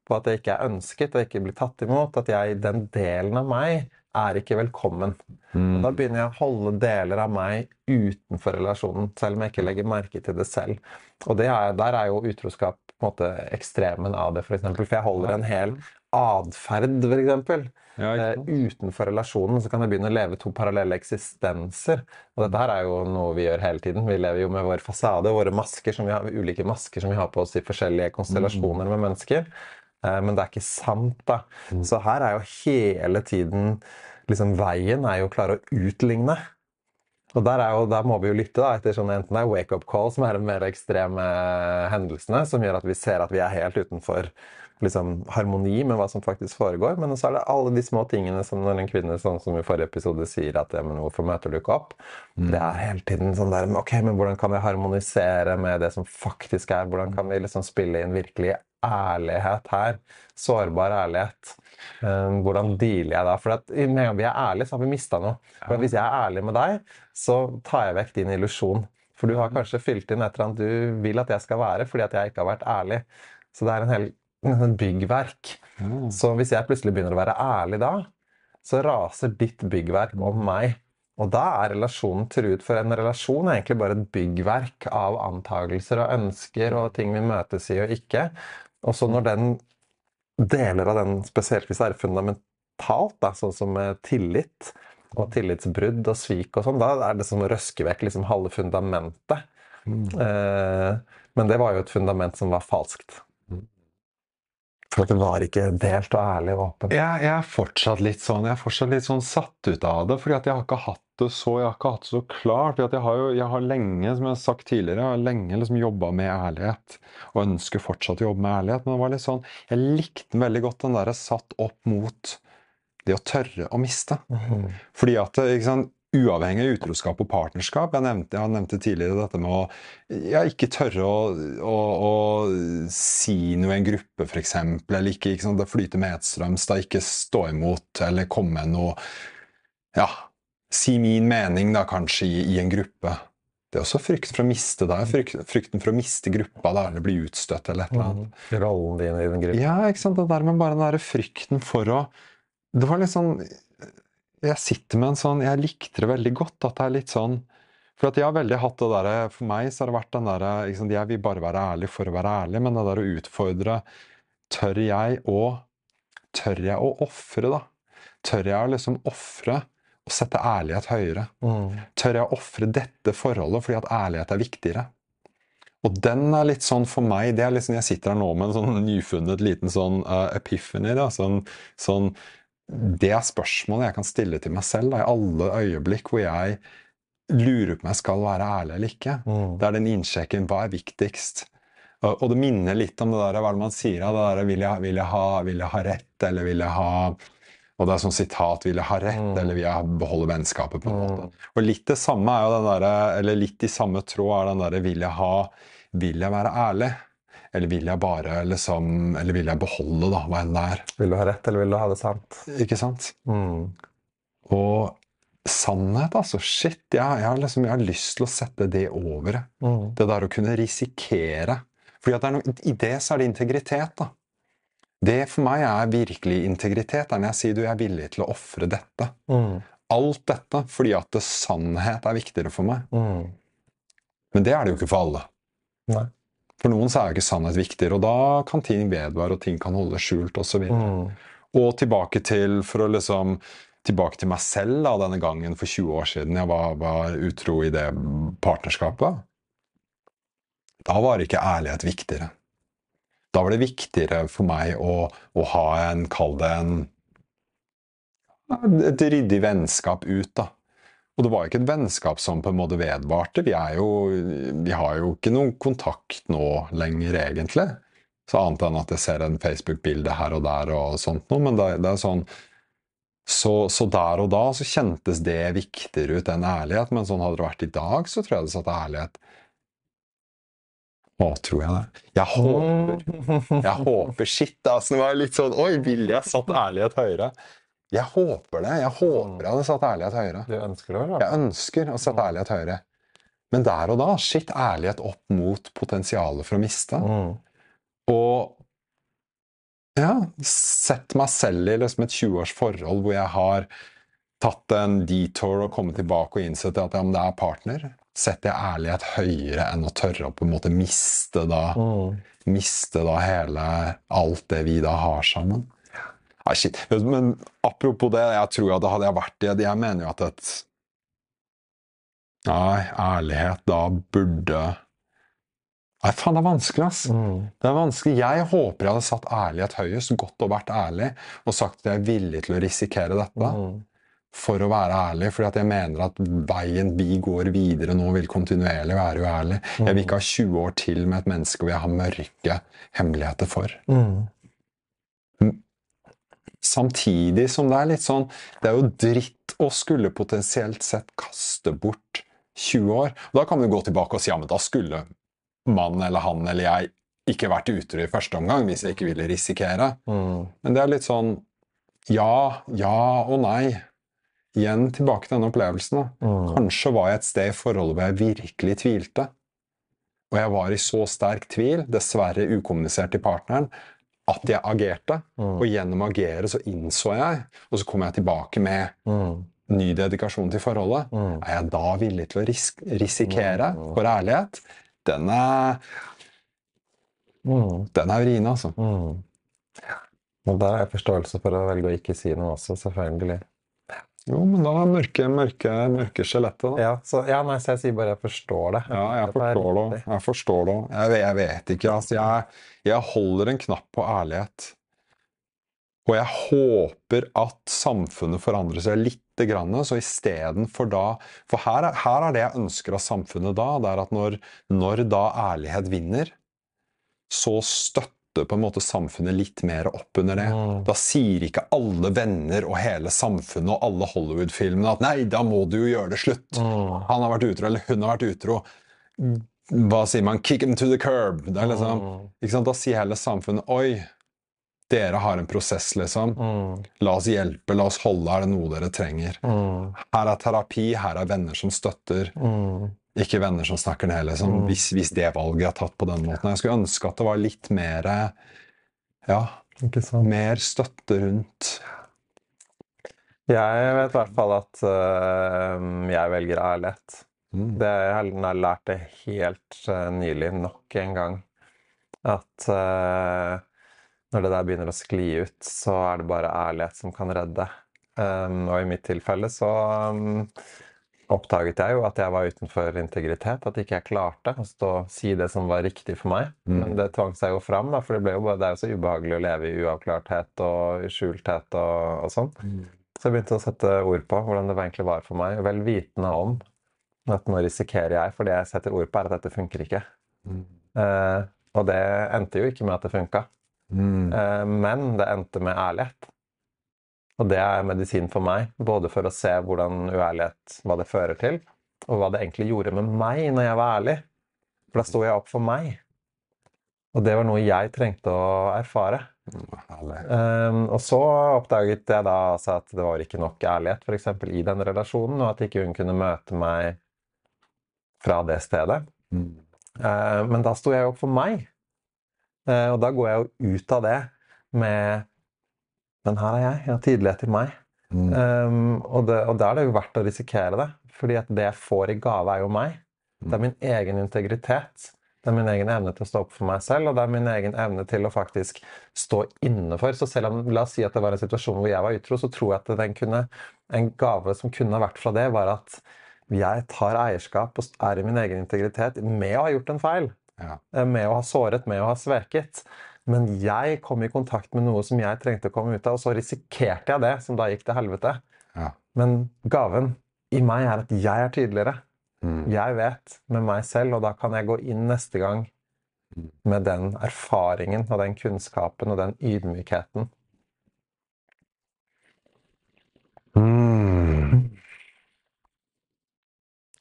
på at det ikke er ønsket og ikke blir tatt imot, at jeg, den delen av meg er ikke velkommen. Mm. da begynner jeg å holde deler av meg utenfor relasjonen, selv om jeg ikke legger merke til det selv. Og det er, der er jo utroskap på en måte ekstremen av det, for eksempel. For jeg holder en hel atferd, eksempel. Ja, Eh, utenfor relasjonen så kan jeg begynne å leve to parallelle eksistenser. Og dette her er jo noe vi gjør hele tiden. Vi lever jo med vår fasade, våre masker som vi har, ulike masker som vi har på oss i forskjellige konstellasjoner med mennesker. Eh, Men det er ikke sant, da. Så her er jo hele tiden liksom Veien er jo å klare å utligne. Og der, er jo, der må vi jo lytte da, etter sånn enten det er wake-up call, som er de mer ekstreme hendelsene, som gjør at vi ser at vi er helt utenfor liksom, harmoni med hva som faktisk foregår. Men så er det alle de små tingene som når en kvinne sånn som i forrige episode sier at ja, men 'hvorfor møter du ikke opp?' Det er hele tiden sånn der men Ok, men hvordan kan vi harmonisere med det som faktisk er? Hvordan kan vi liksom spille inn virkelig ærlighet her? Sårbar ærlighet. Eh, hvordan dealer jeg da? For at med en gang vi er ærlige, så har vi mista noe. For Hvis jeg er ærlig med deg, så tar jeg vekk din illusjon. For du har kanskje fylt inn et eller annet du vil at jeg skal være, fordi at jeg ikke har vært ærlig. Så det er en hel en byggverk. Mm. Så hvis jeg plutselig begynner å være ærlig da, så raser ditt byggverk om meg. Og da er relasjonen truet, for en relasjon er egentlig bare et byggverk av antagelser og ønsker og ting vi møtes i og ikke. Og så når den deler av den, spesielt hvis det er fundamentalt, da, sånn som tillit og tillitsbrudd og svik og sånn, da er det som å røske vekk liksom halve fundamentet. Eh, men det var jo et fundament som var falskt. For at det var ikke delt og ærlig og åpent. Jeg, jeg, er fortsatt litt sånn jeg er fortsatt litt sånn satt ut av det, fordi at jeg har ikke hatt det så jeg har ikke hatt det så klart. fordi at Jeg har jo jeg har lenge som jeg har sagt tidligere, jeg har lenge liksom jobba med ærlighet. Og ønsker fortsatt å jobbe med ærlighet. Men det var litt sånn, jeg likte veldig godt, den der satt opp mot det å tørre å miste. Mhm. Fordi at ikke sant, Uavhengig av utroskap og partnerskap Jeg nevnte, jeg nevnte tidligere dette med å ja, ikke tørre å, å, å, si noe i en gruppe, f.eks. Eller ikke, ikke sånn, det flyter medstrøms. Da ikke stå imot eller komme med noe Ja, si min mening, da, kanskje, i, i en gruppe. Det er også frykten for å miste frykt, frykten for å miste gruppa da, eller bli utstøtt eller et eller annet. Mm. Rollen din i den gruppa. Ja, ikke sant. Det der med bare den der frykten for å Det var litt sånn Jeg sitter med en sånn Jeg likte det veldig godt at det er litt sånn For at jeg har veldig hatt det derre For meg så har det vært den derre liksom, Jeg vil bare være ærlig for å være ærlig, men det der å utfordre Tør jeg å Tør jeg å ofre, da? Tør jeg å liksom ofre og sette ærlighet høyere? Mm. Tør jeg å ofre dette forholdet fordi at ærlighet er viktigere? Og den er litt sånn for meg det er liksom, Jeg sitter her nå med en sånn nyfunnet liten sånn uh, epiphany. Da, sånn, sånn, det er spørsmålet jeg kan stille til meg selv da, i alle øyeblikk hvor jeg lurer på om jeg skal være ærlig eller ikke. Mm. Det er den innsjekken hva er viktigst? Og, og det minner litt om det der, hva er det man sier? av Det der, vil, jeg, vil, jeg ha, vil jeg ha rett, eller vil jeg ha og det er sånn sitat 'vil jeg ha rett', Mm. eller 'vil jeg beholde vennskapet'? på en Mm. måte. Og litt det samme er jo den der, Eller litt i samme tråd er den derre 'vil jeg ha Vil jeg være ærlig? Eller vil jeg bare liksom Eller vil jeg beholde, da, hva enn det er? Vil du ha rett, eller vil du ha det sant? Ikke sant? Mm. Og sannhet, altså. Shit. Jeg, jeg, har liksom, jeg har lyst til å sette det over. Mm. Det der å kunne risikere. Fordi at det noe, I det så er det integritet, da. Det for meg er virkelig integritet. er når jeg sier du jeg er villig til å ofre dette. Mm. Alt dette fordi at det, sannhet er viktigere for meg. Mm. Men det er det jo ikke for alle. Nei. For noen så er jo ikke sannhet viktigere, og da kan ting vedvare, og ting kan holde skjult osv. Mm. Og tilbake til for å liksom tilbake til meg selv da, denne gangen for 20 år siden jeg var, var utro i det partnerskapet. Da var ikke ærlighet viktigere. Da var det viktigere for meg å, å ha en, kall det en et ryddig vennskap ut, da. Og det var jo ikke et vennskap som på en måte vedvarte. Vi, jo, vi har jo ikke noen kontakt nå lenger, egentlig. Så annet enn at jeg ser en Facebook-bilde her og der og sånt noe. Men det, det er sånn så, så der og da så kjentes det viktigere ut enn ærlighet. Men sånn hadde det vært i dag, så tror jeg det satt ærlighet Å, tror jeg det? Jeg håper jeg håper Shit, altså. Det var litt sånn Oi, ville jeg satt ærlighet høyere? Jeg håper det. Jeg håper jeg hadde satt ærlighet høyere. Du ønsker det vel? Jeg ønsker å sette ærlighet høyere. Men der og da, Skitt ærlighet opp mot potensialet for å miste. Mm. Og ja, sett meg selv i liksom et 20-års forhold hvor jeg har tatt en detour og kommet tilbake og innsett at ja, det er partner. Setter jeg ærlighet høyere enn å tørre å på en måte miste da, Mm. miste da hele alt det vi da har sammen. Nei, shit. Men apropos det, jeg tror at det hadde jeg vært i Jeg mener jo at et Nei, ærlighet da burde Nei, faen, det er vanskelig, ass. Mm. Det er vanskelig. Jeg håper jeg hadde satt ærlighet høyest, godt og vært ærlig, og sagt at jeg er villig til å risikere dette Mm. for å være ærlig. fordi at jeg mener at veien vi går videre nå, vil kontinuerlig være uærlig. Jeg vil ikke ha 20 år til med et menneske hvor jeg har mørke hemmeligheter for. Mm. Samtidig som det er litt sånn Det er jo dritt å skulle potensielt sett kaste bort 20 år. Og da kan vi gå tilbake og si ja, men da skulle mann eller han eller jeg ikke vært utro i første omgang hvis jeg ikke ville risikere. Mm. Men det er litt sånn ja, ja og nei. Igjen tilbake til denne opplevelsen. Mm. Kanskje var jeg et sted i forholdet hvor jeg virkelig tvilte. Og jeg var i så sterk tvil, dessverre ukommunisert til partneren, at jeg agerte. Mm. Og gjennom å agere så innså jeg, og så kom jeg tilbake med Mm. ny dedikasjon til forholdet. Mm. Er jeg da villig til å ris risikere for ærlighet? Den er, Mm. den er vrien, altså. Mm. Og der har jeg forståelse for å velge å ikke si noe også, selvfølgelig. Jo, men da er mørke, mørke, mørke skjelettet, da. Ja, så, ja, nei, så jeg sier bare jeg forstår det. Ja, jeg forstår det. Jeg forstår det. Jeg, jeg vet ikke. Altså, jeg, jeg holder en knapp på ærlighet. Og jeg håper at samfunnet forandrer seg lite grann, så istedenfor da For her er, her er det jeg ønsker av samfunnet da, det er at når, når da ærlighet vinner, så støtter på en måte samfunnet litt mer opp under det. Mm. Da sier ikke alle venner og hele samfunnet og alle Hollywood-filmene at 'nei, da må du jo gjøre det slutt'. Mm. Han har vært utro, eller hun har vært utro. Hva sier man? 'Kick him to the curb'. Det liksom, Mm. Da sier hele samfunnet 'oi, dere har en prosess, liksom'. Mm. La oss hjelpe, la oss holde, er det noe dere trenger? Mm. Her er terapi, her er venner som støtter. Mm. Ikke venner som snakker ned, liksom. Hvis, hvis det valget er tatt på den måten. Jeg skulle ønske at det var litt mer Ja, mer støtte rundt. Jeg vet i hvert fall at uh, jeg velger ærlighet. Mm. Det, jeg har lært det helt uh, nylig, nok en gang. At uh, når det der begynner å skli ut, så er det bare ærlighet som kan redde. Um, og i mitt tilfelle så um, oppdaget jeg jo at jeg var utenfor integritet. At ikke jeg klarte å stå si det som var riktig for meg. Mm. Men det tvang seg jo fram, for det, jo bare, det er jo så ubehagelig å leve i uavklarthet og i skjulthet og, og sånn. Så jeg begynte å sette ord på hvordan det egentlig var for meg, vel vitende om at nå risikerer jeg, for det jeg setter ord på, er at dette funker ikke. Mm. Eh, og det endte jo ikke med at det funka, Mm. eh, men det endte med ærlighet. Og det er medisin for meg, både for å se hvordan uærlighet, hva det fører til, og hva det egentlig gjorde med meg når jeg var ærlig. For da sto jeg opp for meg. Og det var noe jeg trengte å erfare. Um, og så oppdaget jeg da altså at det var ikke nok ærlighet for eksempel, i den relasjonen, og at ikke hun kunne møte meg fra det stedet. Mm. Uh, men da sto jeg opp for meg. Uh, og da går jeg jo ut av det med Men her er jeg. Jeg har tydelighet til meg. Mm. Um, og, det, og da er det jo verdt å risikere det. Fordi at det jeg får i gave, er jo meg. Det er min egen integritet. Det er min egen evne til å stå opp for meg selv, og det er min egen evne til å faktisk stå inne for. Så selv om la oss si at det var en situasjon hvor jeg var utro, så tror jeg at den kunne, en gave som kunne ha vært fra det, var at jeg tar eierskap og er i min egen integritet med å ha gjort en feil. Ja. Eh, Med å ha såret, med å ha sveket. Men jeg kom i kontakt med noe som jeg trengte å komme ut av, og så risikerte jeg det, som da gikk til helvete. Ja. Men gaven i meg er at jeg er tydeligere. Mm. Jeg vet med meg selv, og da kan jeg gå inn neste gang med den erfaringen og den kunnskapen og den ydmykheten. Mm.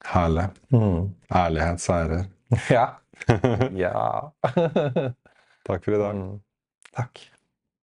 Herlig. Mm. Ærlighet seirer. Ja. [laughs] ja. [laughs] Takk for i dag. Mm. Takk.